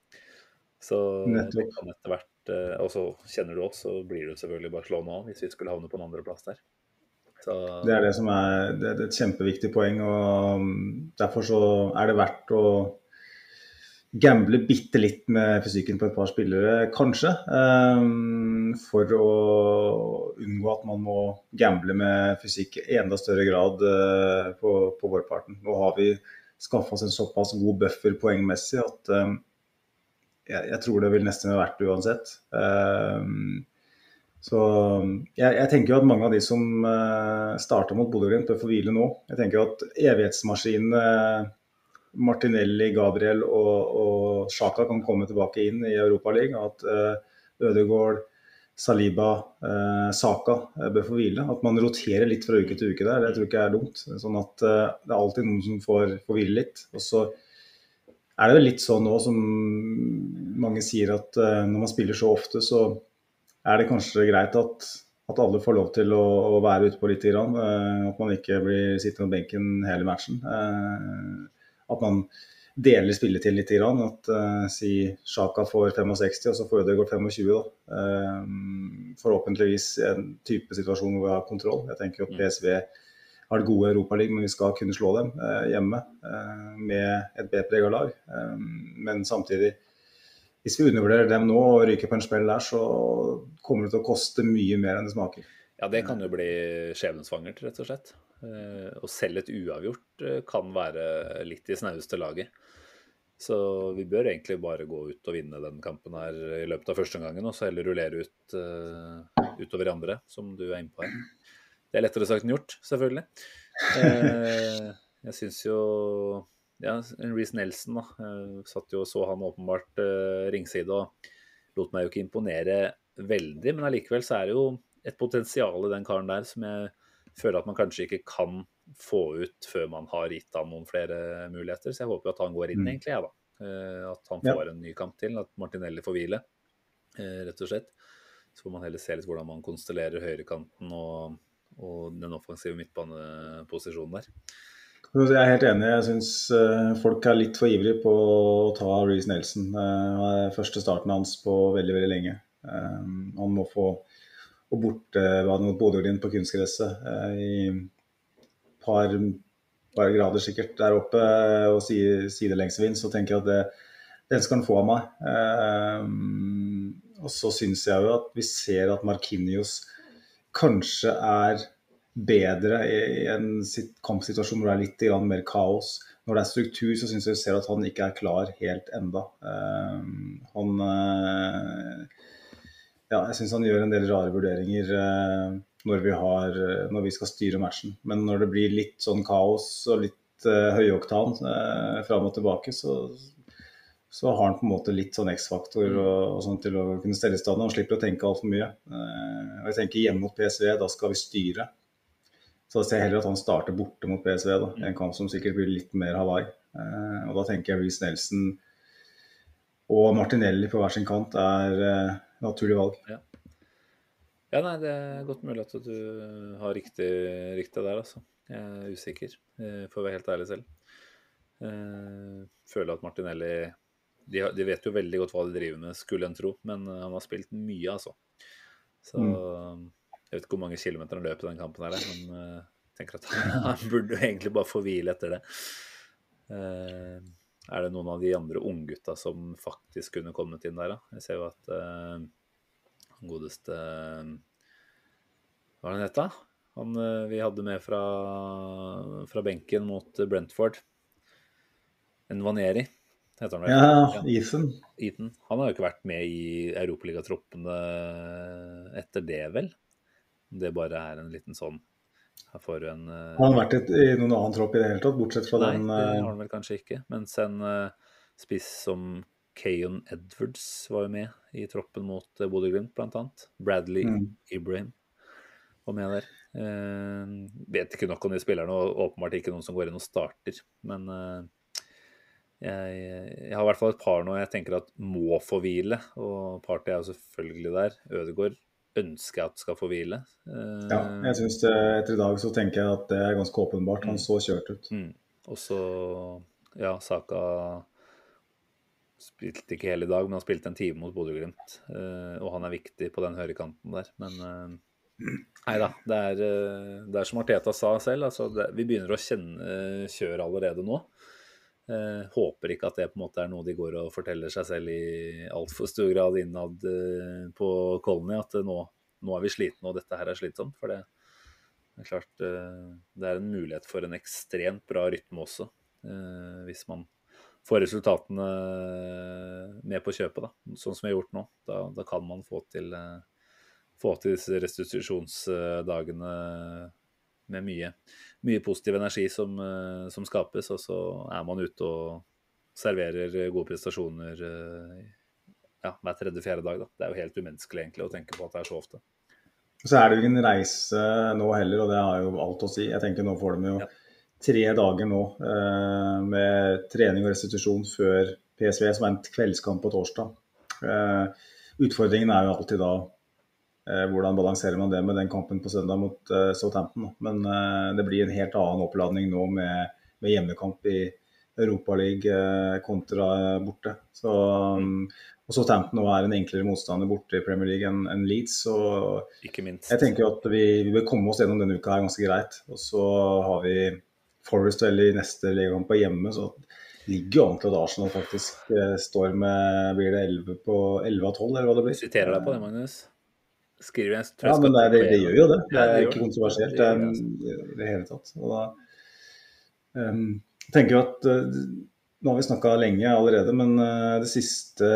Så det kan etter hvert eh, Og så kjenner du oss, så blir du selvfølgelig Barcelona òg, hvis vi skulle havne på en andreplass der. Så, Det er det som er, det er et kjempeviktig poeng. og um, Derfor så er det verdt å gamble bitte litt med fysikken på et par spillere, kanskje. um, For å unngå at man må gamble med fysikk i enda større grad uh, på, på vårparten. Nå har vi skaffa oss en såpass god buffer poengmessig at um, jeg, jeg tror det vil nesten ha vært uansett. Um, så jeg, jeg, tenker jo at mange av de som uh, starta mot Bodø-Glimt, bør få hvile nå. Jeg tenker jo at evighetsmaskinene Martinelli, Gabriel og, og Sjaka kan komme tilbake inn i Europaligaen. At uh, Ødegaard, Saliba, uh, Saka bør få hvile. At man roterer litt fra uke til uke der, det tror jeg ikke er dumt. Sånn at det er alltid noen som får, får hvile litt. Og så er det vel litt sånn nå som mange sier at når man spiller så ofte, så er det kanskje greit at, at alle får lov til å, å være ute på litt. Grann. At man ikke blir sittende på benken hele matchen at man deler spilletid litt. Grann. At uh, si Sjaka får 65, og så får Ødegaard 25. Da. Uh, forhåpentligvis en type situasjon hvor vi har kontroll. Jeg tenker at PSV har det gode Europaligaen, men vi skal kunne slå dem uh, hjemme med et B-prega lag. men samtidig, hvis vi undervurderer dem nå og ryker på en spill der, så kommer det til å koste mye mer enn det smaker. Ja, det kan jo bli skjebnesvangert, rett og slett. Eh, og selv et uavgjort eh, kan være litt i snaueste laget. Så vi bør egentlig bare gå ut og vinne den kampen her i løpet av første gangen, og så heller rullere ut uh, utover andre, som du er inne på her. Det er lettere sagt enn gjort, selvfølgelig. Eh, jeg syns jo ja, Reece Nelson da, uh, satt jo og så han åpenbart eh, ringside og lot meg jo ikke imponere veldig, men allikevel så er det jo et potensial i den karen der som jeg føler at man kanskje ikke kan få ut før man har gitt han noen flere muligheter. Så jeg håper at han går inn, mm. egentlig, jeg, ja, da. Eh, at han får ja. en ny kamp til. At Martinelli får hvile, eh, rett og slett. Så får man heller se litt hvordan man konstellerer høyrekanten og, og den offensive midtbaneposisjonen der. Jeg er helt enig. Jeg syns eh, folk er litt for ivrige på å ta Reece Nelson. Det er første starten hans på veldig, veldig lenge. Han må få og bortebane mot Bodø-Glimt på kunstgresset i i par, par grader sikkert der oppe og sidelengsvind, så tenker jeg at det, den skal han få av meg. Eh, og så syns jeg jo at vi ser at Markinios kanskje er bedre i en kampsituasjon hvor det er litt mer kaos. Når det er struktur, så syns jeg vi ser at han ikke er klar helt enda. Uh, han uh, ja, jeg syns han gjør en del rare vurderinger uh, når, vi har, når, vi skal styre matchen. Men når det blir litt sånn kaos og litt høyoktan fram og tilbake, så, så, har han på en måte litt sånn X-faktor og, og sånn til å kunne stelle i stand. Han slipper å tenke altfor mye. Eh, og jeg tenker hjemme mot PSV, da skal vi styre. Så jeg ser heller at han starter borte mot PSV, da, i en kamp som sikkert blir litt mer Hawaii. og da tenker jeg Reece Nelson og Martinelli på hver sin kant er naturlig valg. Ja. ja. nei, det er godt mulig at du har riktig, riktig der, altså. Jeg er usikker, eh, for å være helt ærlig selv. Eh, føler at Martinelli de, de, vet jo veldig godt hva de driver med, skulle en tro, men eh, han har spilt mye, altså. Så mm. jeg vet ikke hvor mange kilometer han løp i den kampen her, men jeg tenker at han, burde burde egentlig bare få hvile etter det. Er det noen av de andre unggutta som faktisk kunne kommet inn der, da? Jeg ser jo at uh, godeste Hva var det han het, da? Han uh, vi hadde med fra, fra, benken mot Brentford. En Vaneri, heter han vel? Ja, Ethan. Ethan. Han har jo ikke vært med i europaligatroppene etter det, vel? Det bare er en liten sånn her får du en uh... Har han vært et, i noen annen tropp i det hele tatt, bortsett fra Nei, den Nei, det har han vel kanskje ikke. Mens en uh, spiss som Kayon Edwards var jo med i troppen mot uh, Bodø-Glimt, annet. Bradley mm. Ibrahim var med der. Uh, vet ikke nok om de spillerne, og åpenbart ikke noen som går inn og starter. Men jeg, jeg, har i hvert fall et par nå jeg tenker at må få hvile, og Party er jo selvfølgelig der. Ødegaard ønsker jeg at skal få hvile. Ja, jeg synes det, etter i dag så tenker jeg at det er ganske åpenbart. Han mm. så kjørt ut. Mm. Og så, ja, Saka spilte ikke hele i dag, men han spilte en time mot Bodø-Glimt. Uh, og han er viktig på den høyrekanten der. Men uh, Nei da. Det er, eh, det er som Arteta sa selv, altså det, vi begynner å kjenne kjør allerede nå. Eh, håper ikke at det på en måte er noe de går og forteller seg selv i altfor stor grad innad eh, på Colony, at nå, nå, er vi slitne og dette her er slitsomt. For det, det er klart eh, det er en mulighet for en ekstremt bra rytme også, eh, hvis man får resultatene med på kjøpet, da, sånn som vi har gjort nå. Da, da kan man få til eh, få til disse restitusjonsdagene med mye, mye positiv energi som, eh, som, skapes, og så er man ute og serverer gode prestasjoner eh, ja, hver tredje-fjerde dag. Da. Det er jo helt umenneskelig egentlig å tenke på at det er så ofte. Så er det jo ingen reise nå heller, og det har jo alt å si. Jeg tenker Nå får de jo ja. tre dager nå eh, med trening og restitusjon før PSV, som er en kveldskamp på torsdag. Utfordringen er jo alltid da hvordan balanserer man det med den kampen på søndag mot uh, Southampton? Men uh, det blir en helt annen oppladning nå med, med hjemmekamp i Europaligaen kontra borte. Så, um, og Southampton nå er en enklere motstander borte i Premier League enn en Leeds. Så jeg tenker at vi, vi vil komme oss gjennom denne uka her ganske greit. Og så har vi Forest vel i neste ligakamp hjemme. så ligger jo an til at Arsenal faktisk står med blir det 11 på 11 av 12, eller hva det blir. Siterer deg på det, Magnus skriver jeg, jeg Ja, men det, det, det, gjør jo det. Det er ikke kontroversielt det, i det hele tatt. Og da um, tenker jeg at uh, Nå har vi snakka lenge allerede, men uh, det siste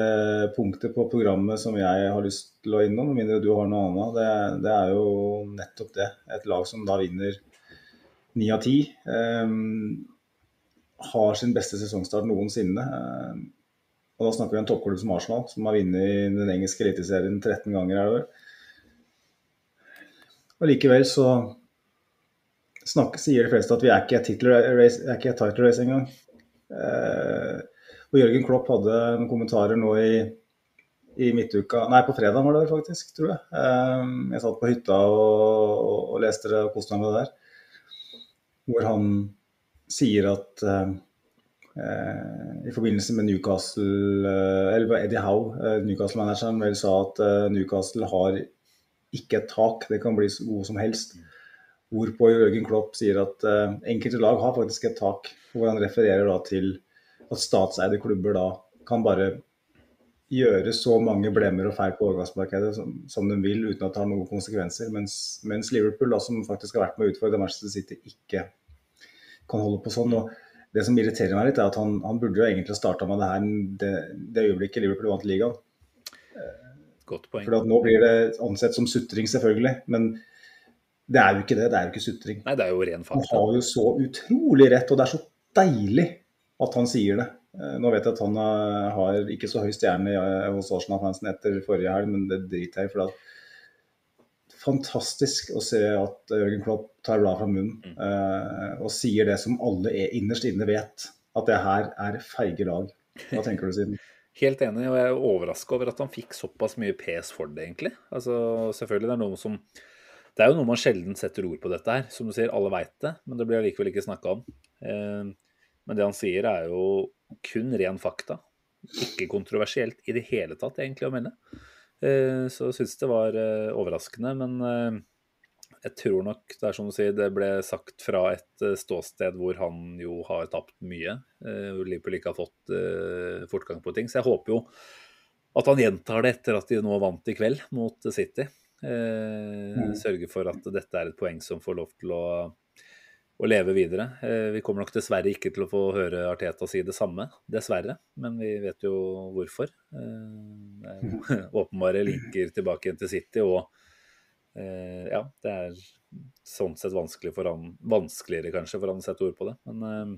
punktet på programmet som jeg har lyst til å innom, med mindre du har noe annet, det, det, er jo nettopp det. Et lag som da vinner ni av ti. Um, har sin beste sesongstart noensinne. Um, og da snakker vi om en toppklubb som Arsenal, som har vunnet den engelske eliteserien 13 ganger. er det vel. Og likevel så snakker, sier de fleste at vi er ikke er et title race engang. Eh, og Jørgen Klopp hadde noen kommentarer nå i, i midtuka Nei, på fredag var det faktisk, tror jeg. Eh, jeg satt på hytta og, og, og leste det og koste meg med det der. Hvor han sier at eh, eh i forbindelse med Newcastle eh, Eller Eddie Howe, eh, Newcastle-manageren, vel sa at Newcastle har ikke et tak, det kan bli så gode som helst. Hvorpå Jørgen Klopp sier at uh, enkelte lag har faktisk et tak, hvor han refererer da til at statseide klubber da kan bare gjøre så mange blemmer og feil på overgangsmarkedet som, som, de vil, uten at det har noen konsekvenser. Mens, mens, Liverpool, da, som faktisk har vært med å utfordre Manchester City, ikke kan holde på sånn. Og det som irriterer meg litt, er at han, han burde jo egentlig starta med det her det, det øyeblikket Liverpool vant ligaen. Godt poeng. For nå blir det ansett som sutring, selvfølgelig. Men det er jo ikke det. Det er jo ikke sutring. Nei, det er jo ren fakta. Han har jo så utrolig rett, og det er så deilig at han sier det. Eh, nå vet jeg at han eh, har ikke så høy stjerne eh, hos Arsenal-fansen etter forrige helg, men det driter jeg i. for det er Fantastisk å se at Jørgen Klopp tar bladet fra munnen mm. og sier det som alle er innerst inne vet, at det her er feige lag. Hva tenker du, Siden? Helt enig, og jeg er overraska over at han fikk såpass mye pes for det, egentlig. Altså, selvfølgelig, det er noe som Det er jo noe man sjelden setter ord på dette her. Som du sier, alle veit det, men det blir allikevel ikke snakka om. Eh, men det han sier, er jo kun ren fakta. Ikke kontroversielt i det hele tatt, egentlig, å melde. Eh, så syns det var eh, overraskende, men eh, jeg tror nok det er som du sier, det ble sagt fra et eh, ståsted hvor han jo har tapt mye. Eh, hvor Liverpool ikke har fått uh, fortgang på ting. Så jeg håper jo at han gjentar det etter at de nå vant i kveld mot City. Mm. Sørge for at dette er et poeng som får lov til å, å leve videre. Vi kommer nok dessverre ikke til å få høre Arteta si det samme, dessverre. Men vi vet jo hvorfor. Er åpenbare linker tilbake igjen til City. og Eh, ja, det er sånn sett vanskelig for han, vanskeligere kanskje for han å sette ord på det. Men eh,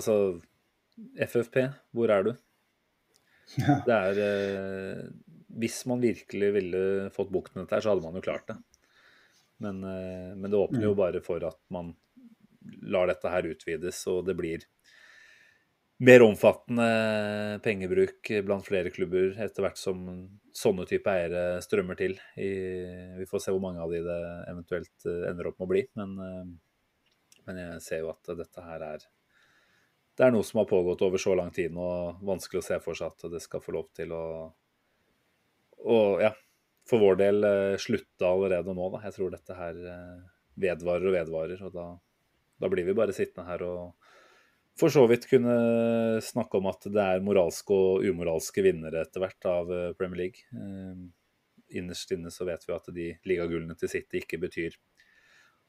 altså FFP, hvor er du? Ja. Det er eh, Hvis man virkelig ville fått bukt med dette, så hadde man jo klart det. Men, men det åpner jo mm. bare for at man lar dette her utvides, og det blir mer omfattende pengebruk blant flere klubber etter hvert som sånne type eiere strømmer til. I, vi får se hvor mange av de det eventuelt eh, ender opp med å bli. Men, eh, men, jeg ser jo at dette her er Det er noe som har pågått over så lang tid nå. Vanskelig å se for seg at det skal få lov til å, Og ja, for vår del uh, slutte allerede nå. Da. Jeg tror dette her vedvarer og vedvarer. Og da, da, blir vi bare sittende her og for så vidt kunne snakke om at det er moralske og umoralske vinnere etter hvert av Premier League. Uh, innerst inne så vet vi at de ligagullene til City ikke betyr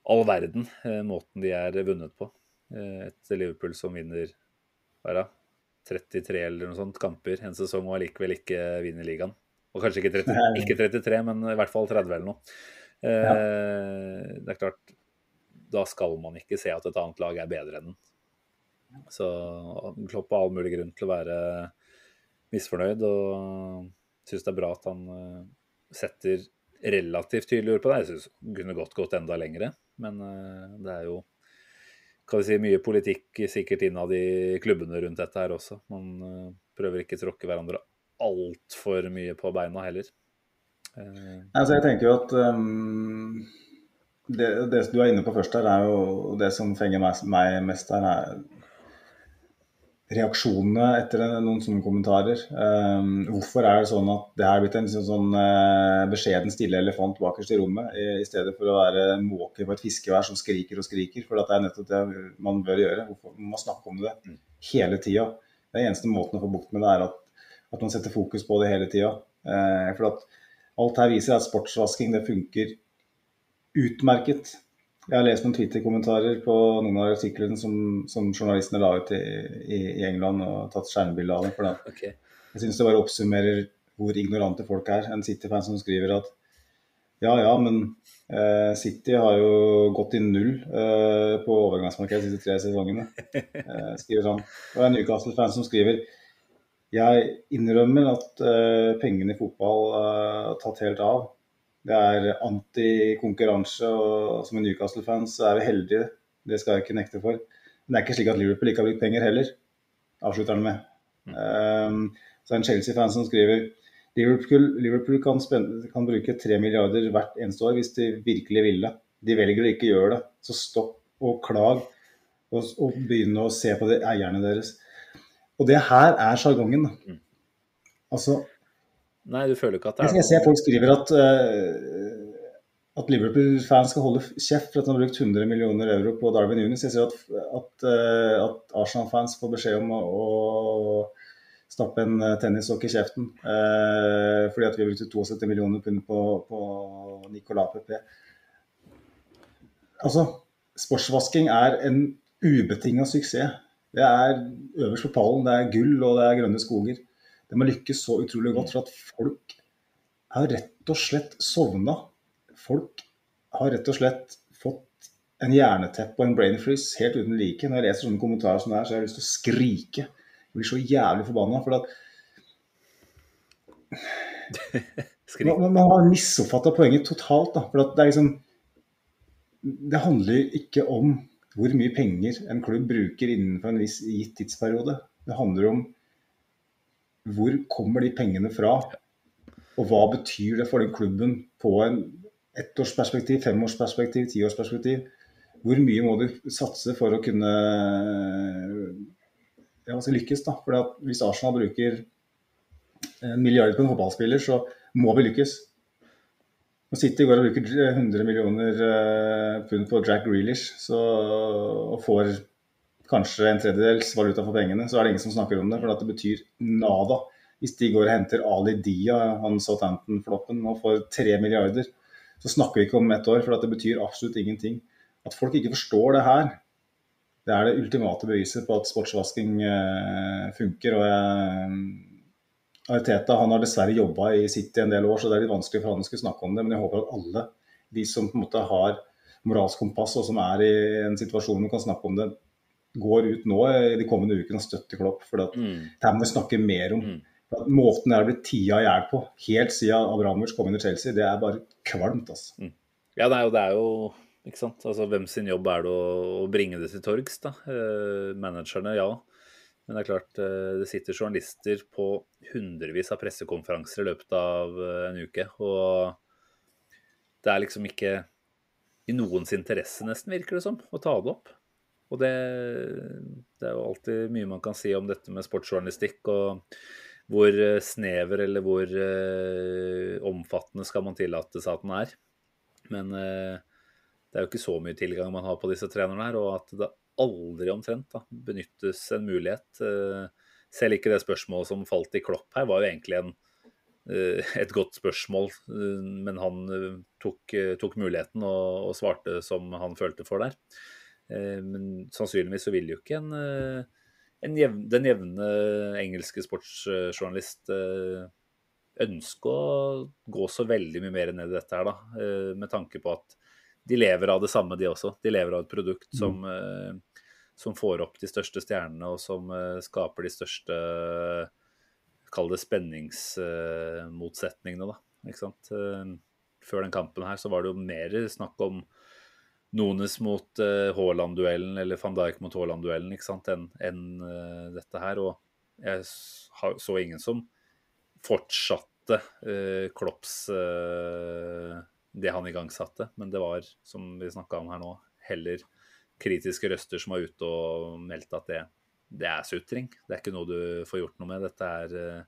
all verden, måten de er vunnet på. Et Liverpool som vinner hva 33 eller noe sånt kamper en sesong og allikevel ikke vinner ligaen. Og kanskje ikke, 33, ikke 33, men i hvert fall 30 eller noe. Eh, det er klart, da skal man ikke se at et annet lag er bedre enn den. Så Klopp har all mulig grunn til å være misfornøyd, og syns det er bra at han eh, setter relativt tydelig ord på det. Jeg syns kunne godt gått enda lengre, men eh, det er jo kan vi si, mye politikk sikkert innad i klubbene rundt dette her også. Man prøver ikke å tråkke hverandre altfor mye på beina heller. Altså jeg tenker jo at um, det, det, du er inne på først her, er jo det som fenger meg mest her, er reaksjonene etter noen sånne kommentarer. Um, hvorfor er det sånn at det er blitt en sånn, sånn uh, beskjeden, stille elefant bakerst i rommet, i, i, stedet for å være måke på et fiskevær som skriker og skriker? For det er nettopp det man bør gjøre. Hvorfor man må snakke om det mm. hele tida. Den eneste måten å få bukt med det, er at at man setter fokus på det hele tida. Uh, for at alt her viser at sportsvasking det funker utmerket. Jeg har lest noen Twitter-kommentarer på noen av artiklene som, som journalistene la ut i, i, i, England og tatt skjermbilde av dem. For okay. Jeg syns det bare oppsummerer hvor ignorante folk er. En City-fan som skriver at ja ja, men eh, City har jo gått i null eh, på overgangsmarkedet de siste tre sesongene. Eh, skriver han. Og en Newcastle-fan som skriver jeg innrømmer at uh, pengene i fotball uh, har tatt helt av. Det er antikonkurranse, og som en Newcastle-fan så er vi heldige. Det skal jeg ikke nekte for. Men det er ikke slik at Liverpool ikke har brukt penger heller, avslutter han med. Um, så er det en Chelsea-fan som skriver Liverpool, Liverpool kan, spenne, kan, bruke 3 milliarder hvert eneste år hvis de virkelig ville. De velger å ikke gjøre det. Så stopp og klag, og, og begynne å se på de eierne deres. Og det her er sjargongen. Mm. Altså Nei, du føler ikke at det er Jeg ser folk skriver at, uh, at Liverpool-fans skal holde kjeft for at de har brukt 100 millioner euro på Darwin Unis. Jeg ser at, at, uh, at Arsenal-fans får beskjed om å, å stappe en tennissokk i kjeften uh, fordi at vi har brukt 72 millioner pund på, på Nicolas Pepe. Altså, sportsvasking er en ubetinga suksess. Det er øverst på pallen. Det er gull og det er grønne skoger. Det har lykkes så utrolig godt for at folk har rett og slett sovna. Folk har rett og slett fått en hjerneteppe og en brain freeze helt uten like. Når jeg leser sånne kommentarer som det her, så har jeg lyst til å skrike. Jeg blir så jævlig forbanna. For at man, man, har misoppfatta poenget totalt. Da, for det, liksom, det handler ikke om hvor mye penger en klubb bruker innenfor en viss gitt tidsperiode. Det handler om hvor kommer de pengene fra, og hva betyr det for den klubben på en ettårsperspektiv, femårsperspektiv, tiårsperspektiv. Hvor mye må du satse for å kunne ja, altså lykkes? da? For Hvis Arsenal bruker en milliard på en fotballspiller, så må vi lykkes. Nå City går og bruker 100 millioner eh, pund på Jack Grealish så, og får kanskje en tredjedels valuta for pengene, så er det ingen som snakker om det. For det betyr nada. Hvis de går og henter Ali Dia, han Southampton-floppen, og får tre milliarder, så snakker vi ikke om ett år, for det betyr absolutt ingenting. At folk ikke forstår det her, det er det ultimate beviset på at sportsvasking eh, funker. og jeg Arteta han har dessverre jobba i City en del år, så det er litt vanskelig for han å skulle snakke om det. Men jeg håper at alle de som på en måte har moralsk kompass og som er i en situasjon hvor kan snakke om det, går ut nå i de kommende ukene og støtter Klopp. For det mm. her må vi snakke mer om. Mm. Måten det er blitt tida i hjel på helt siden Abramovic kom inn i Chelsea, det er bare kvalmt. altså. Mm. Ja, det er, jo, det er jo ikke sant? Altså, Hvem sin jobb er det å, å bringe det til torgs? da? Eh, managerne, ja. Men det er klart, eh, det sitter journalister på hundrevis av pressekonferanser i løpet av eh, en uke. Og det er liksom ikke i noens interesse, nesten, virker det som, å ta det opp. Og det, det, er jo alltid mye man kan si om dette med sportsjournalistikk. Og hvor eh, snever eller hvor uh, omfattende skal man tillate seg at den er. Men uh, det er jo ikke så mye tilgang man har på disse trenerne her, og at det aldri omtrent da, benyttes en mulighet. Uh, selv ikke det spørsmålet som falt i Klopp her, var jo egentlig en, et godt spørsmål, men han tok, tok muligheten og, og, svarte som han følte for der. Men sannsynligvis så vil jo ikke en jevn, den jevne engelske sportsjournalist eh, ønske å gå så veldig mye mer ned i dette her, da. Eh, med tanke på at de lever av det samme, de også. De lever av et produkt mm. som, mm. som får opp de største stjernene, og som skaper de største Kall det spenningsmotsetningene, da. Ikke sant. Før den kampen her så var det jo mer snakk om Nones mot uh, Haaland-duellen eller van Dijk mot Haaland-duellen enn en, uh, dette her. Og jeg så ingen som fortsatte uh, Klopps uh, det han igangsatte. Men det var, som vi snakka om her nå, heller kritiske røster som var ute og meldte at det, det er sutring. Det er ikke noe du får gjort noe med. Dette er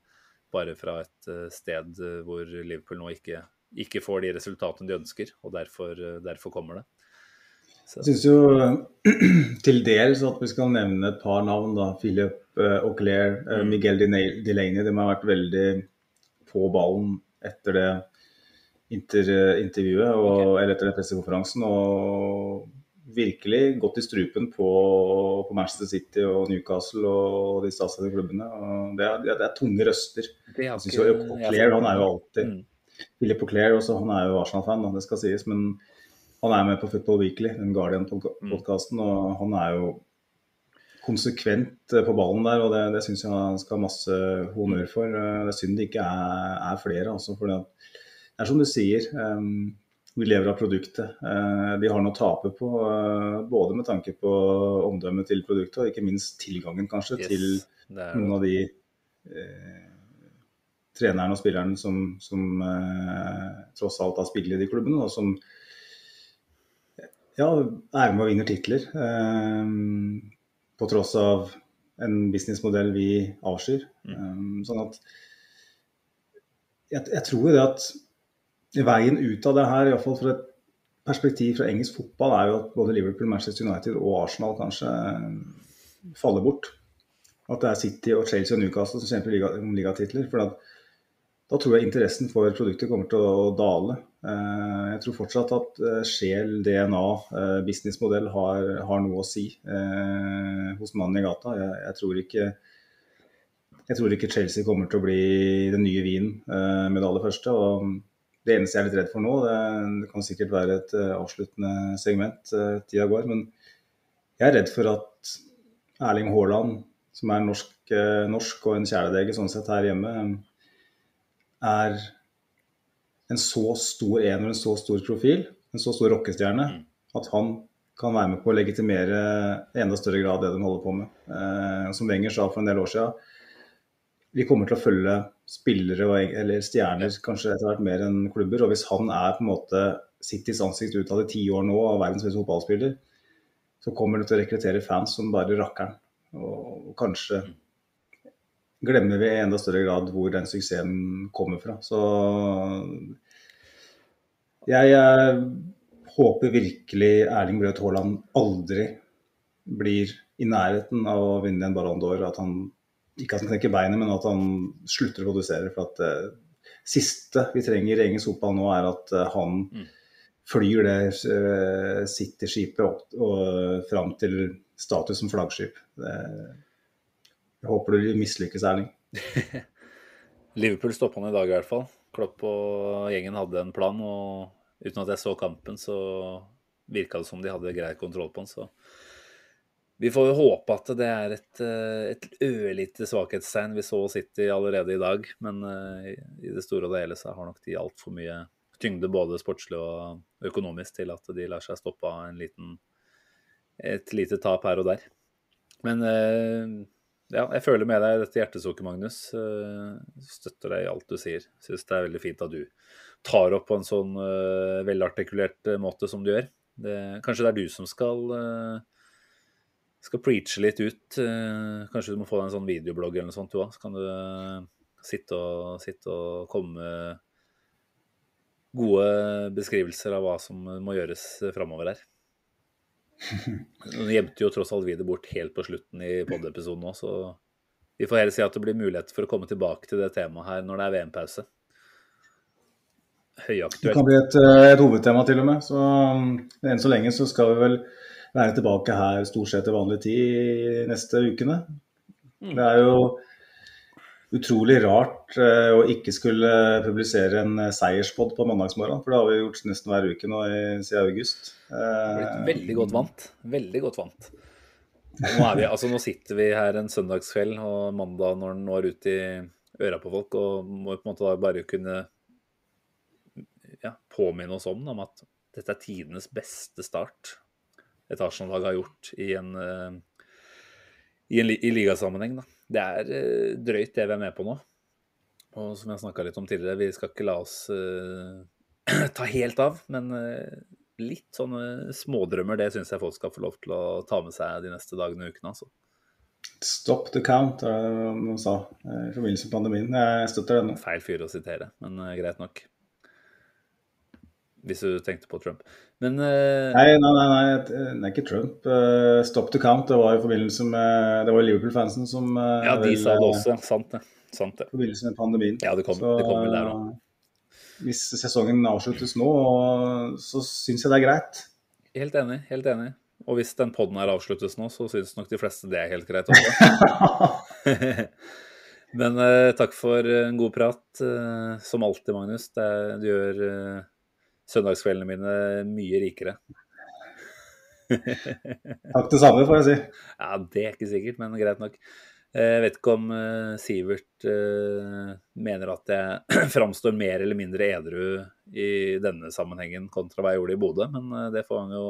bare fra et sted hvor Liverpool nå ikke, ikke får de resultatene de ønsker, og derfor, derfor kommer det. Jeg syns jo til dels at vi skal nevne et par navn. da, Philip uh, Auclair, uh, Miguel Delaney. De har vært veldig på ballen etter det inter, intervjuet, og, okay. eller etter den pressekonferansen. Og virkelig gått i strupen på, på, Manchester City og Newcastle og de statlige klubbene. Og det, er, det, er, tunge røster. Det er ikke, Auclair han er jo alltid mm. Philip Auclair også, han er jo Arsenal-fan, det skal sies. men han er med på Football Weekly, den Guardian-podkasten, og han er jo konsekvent eh, på ballen der, og det, det syns jeg han skal ha masse honnør for. Eh, det er synd det ikke er, er flere, altså, for det er som du sier. Um, vi lever av produktet. De har noe å tape på, både med tanke på omdømmet til produktet og ikke minst tilgangen kanskje yes, til noen av de uh, trenerne og spillerne som, som tross alt har spilt i de klubbene, og som ja, er med og vinner titler. Um, på tross av en businessmodell vi avskyr. Um, sånn at jeg, jeg tror det at veien ut av det her, iallfall fra et perspektiv fra engelsk fotball, er jo at både Liverpool, Manchester United og Arsenal kanskje faller bort. At det er City og Chelsea og Newcastle som kjemper om ligatitler. For at da tror jeg interessen for produktet kommer til å dale. Eh, jeg tror fortsatt at eh, sjel, DNA, eh, businessmodell har, har, noe å si hos mannen i gata. Jeg, jeg, tror ikke, jeg, tror ikke, Chelsea kommer til å bli den nye Wien med det aller første. og Det eneste jeg er litt redd for nå, det, det kan sikkert være et avsluttende segment, tida går, men jeg er redd for at Erling Haaland, som er norsk, norsk og en kjæledegge sånn sett her hjemme, er en så stor en og en så stor profil, en så stor rockestjerne, mm. at han kan være med på å legitimere i enda større grad det de holder på med. Eh, som Wenger sa for en del år siden, vi kommer til å følge spillere og, eller stjerner kanskje etter hvert mer enn klubber. Og hvis han er på en måte Citys ansikt utad i ti år nå og verdens beste fotballspiller, så kommer det til å rekruttere fans som bare rakkeren. Og, og kanskje mm glemmer vi i enda større grad hvor den suksessen kommer fra. Så jeg, jeg håper virkelig Erling Braut Haaland aldri blir i nærheten av å vinne en Ballon d'Or. At han ikke at han knekker beinet, men at han slutter å produsere. For at det uh, siste vi trenger i engelsk fotball nå, er at uh, han mm. flyr det uh, City-skipet opp og fram til status som flaggskip. Det, jeg håper du mislykkes, Erling. Liverpool stoppa han i dag i hvert fall. Klopp og gjengen hadde en plan, og uten at jeg så kampen, så virka det som de hadde grei kontroll på den. Så vi får jo håpe at det er et, eh, et ørlite svakhetstegn. Vi så City allerede i dag, men eh, i det store og det hele så har nok de altfor mye tyngde både sportslig og økonomisk til at de lar seg stoppe av en liten, et lite tap her og der. Men eh, ja, jeg føler med deg dette hjertesukket, Magnus. Uh, støtter deg i alt du sier. Syns det er veldig fint at du tar opp på en sånn uh, velartikulert uh, måte som du gjør. Det, kanskje det er du som skal, skal preache litt ut. kanskje du må få deg en sånn videoblogg eller noe sånt, du òg. Så kan du sitte og, sitte og komme med gode beskrivelser av hva som må gjøres framover her. Nå gjemte jo tross alt vi det bort helt på slutten i pod-episoden òg, så vi får heller si at det blir mulighet for å komme tilbake til det temaet her når det er VM-pause. Det kan bli et, eh, et hovedtema til og med. Så um, enn så lenge så skal vi vel være tilbake her stort sett til vanlig tid neste ukene. Det er jo utrolig rart eh, å ikke skulle publisere en eh, seierspod på mandagsmorgen, for det har vi gjort nesten hver uke nå i, siden august. Eh, Blitt veldig godt vant. Veldig godt vant. Nå, er vi, altså, nå sitter vi her en søndagskveld og mandag når den når ut i øra på folk, og må på en måte bare kunne ja, påminne oss om, om at dette er tidenes beste start et Arsenal-lag har gjort i en, eh, i, en, i ligasammenheng. Da. Det er eh, drøyt det vi er med på nå. Og som jeg snakka litt om tidligere, vi skal ikke la oss uh, ta helt av, men uh, litt sånne smådrømmer, det syns jeg folk skal få lov til å ta med seg de neste dagene og ukene. Altså. Stop the count, er det noen sa i forbindelse med pandemien. Jeg støtter denne. Feil fyr å sitere, men greit nok. Hvis du tenkte på Trump. Men uh... Nei, nei, nei, nei, det er ikke Trump. Uh, Stop to count, det var i forbindelse med Det var Liverpool-fansen som uh, ja, de vel, sa det eh, også. Sant det. Sant det. I forbindelse med pandemien. Ja, det kom, det kom vel der òg. eh, Hvis sesongen avsluttes nå, så syns jeg det er greit. Helt enig. Helt enig. Og hvis den poden her avsluttes nå, så syns nok de fleste det er helt greit også. Men eh, takk for en god prat. eh, som alltid, Magnus. Det, du gjør eh, søndagskveldene mine mye rikere. Takk det samme, får jeg si. Ja, det er ikke sikkert, men greit nok. Eh, Jeg vet ikke om eh, Sivert eh, mener at jeg framstår mer eller mindre edru i denne sammenhengen kontra hva jeg gjorde i Bodø, men eh, det får han jo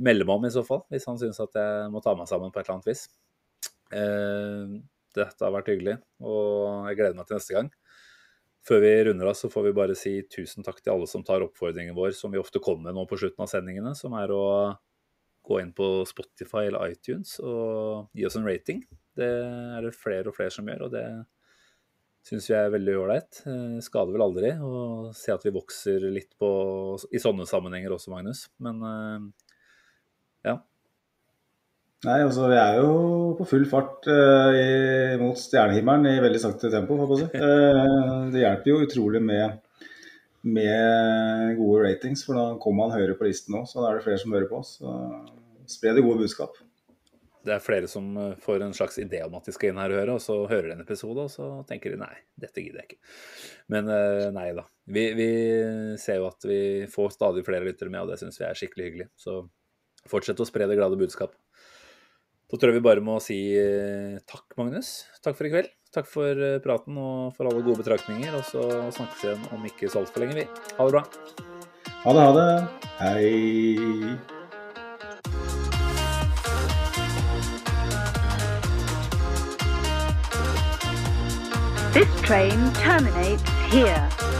melde meg om i så fall, hvis han syns at jeg må ta meg sammen på et eller annet vis. Eh, Dette har vært hyggelig, og jeg gleder meg til neste gang. Før vi runder av, så får vi bare si tusen takk til alle som tar oppfordringen vår, som vi ofte kommer med nå på slutten av sendingene, som er å gå inn på Spotify eller iTunes og gi oss en rating. Det er det flere og flere som gjør, og det syns vi er veldig ålreit. Eh, Skader vel aldri å se at vi vokser litt på, i sånne sammenhenger også, Magnus. Men eh, ja. Nei, altså Vi er jo på full fart uh, i, mot stjernehimmelen i veldig sakte tempo. Eh, det hjelper jo utrolig med, med gode ratings, for da kommer man høyere på listen nå. Så da er det flere som hører på oss. Spre det gode budskap. Det er flere som eh, får en slags idé om at de skal inn her og høre, og så hører de en episode, og så tenker de nei, dette gidder jeg ikke. Men uh, nei da. Vi, vi ser jo at vi får stadig flere lyttere med, og det syns vi er skikkelig hyggelig. Så fortsett å spre det glade budskap. Da tror jeg vi bare må si eh, takk, Magnus. Takk for i kveld. Takk for eh, praten og for alle gode betraktninger. Og så snakkes vi igjen om ikke så altfor lenge, vi. Ha det bra. Ha det, ha det. Hei. This train terminates here.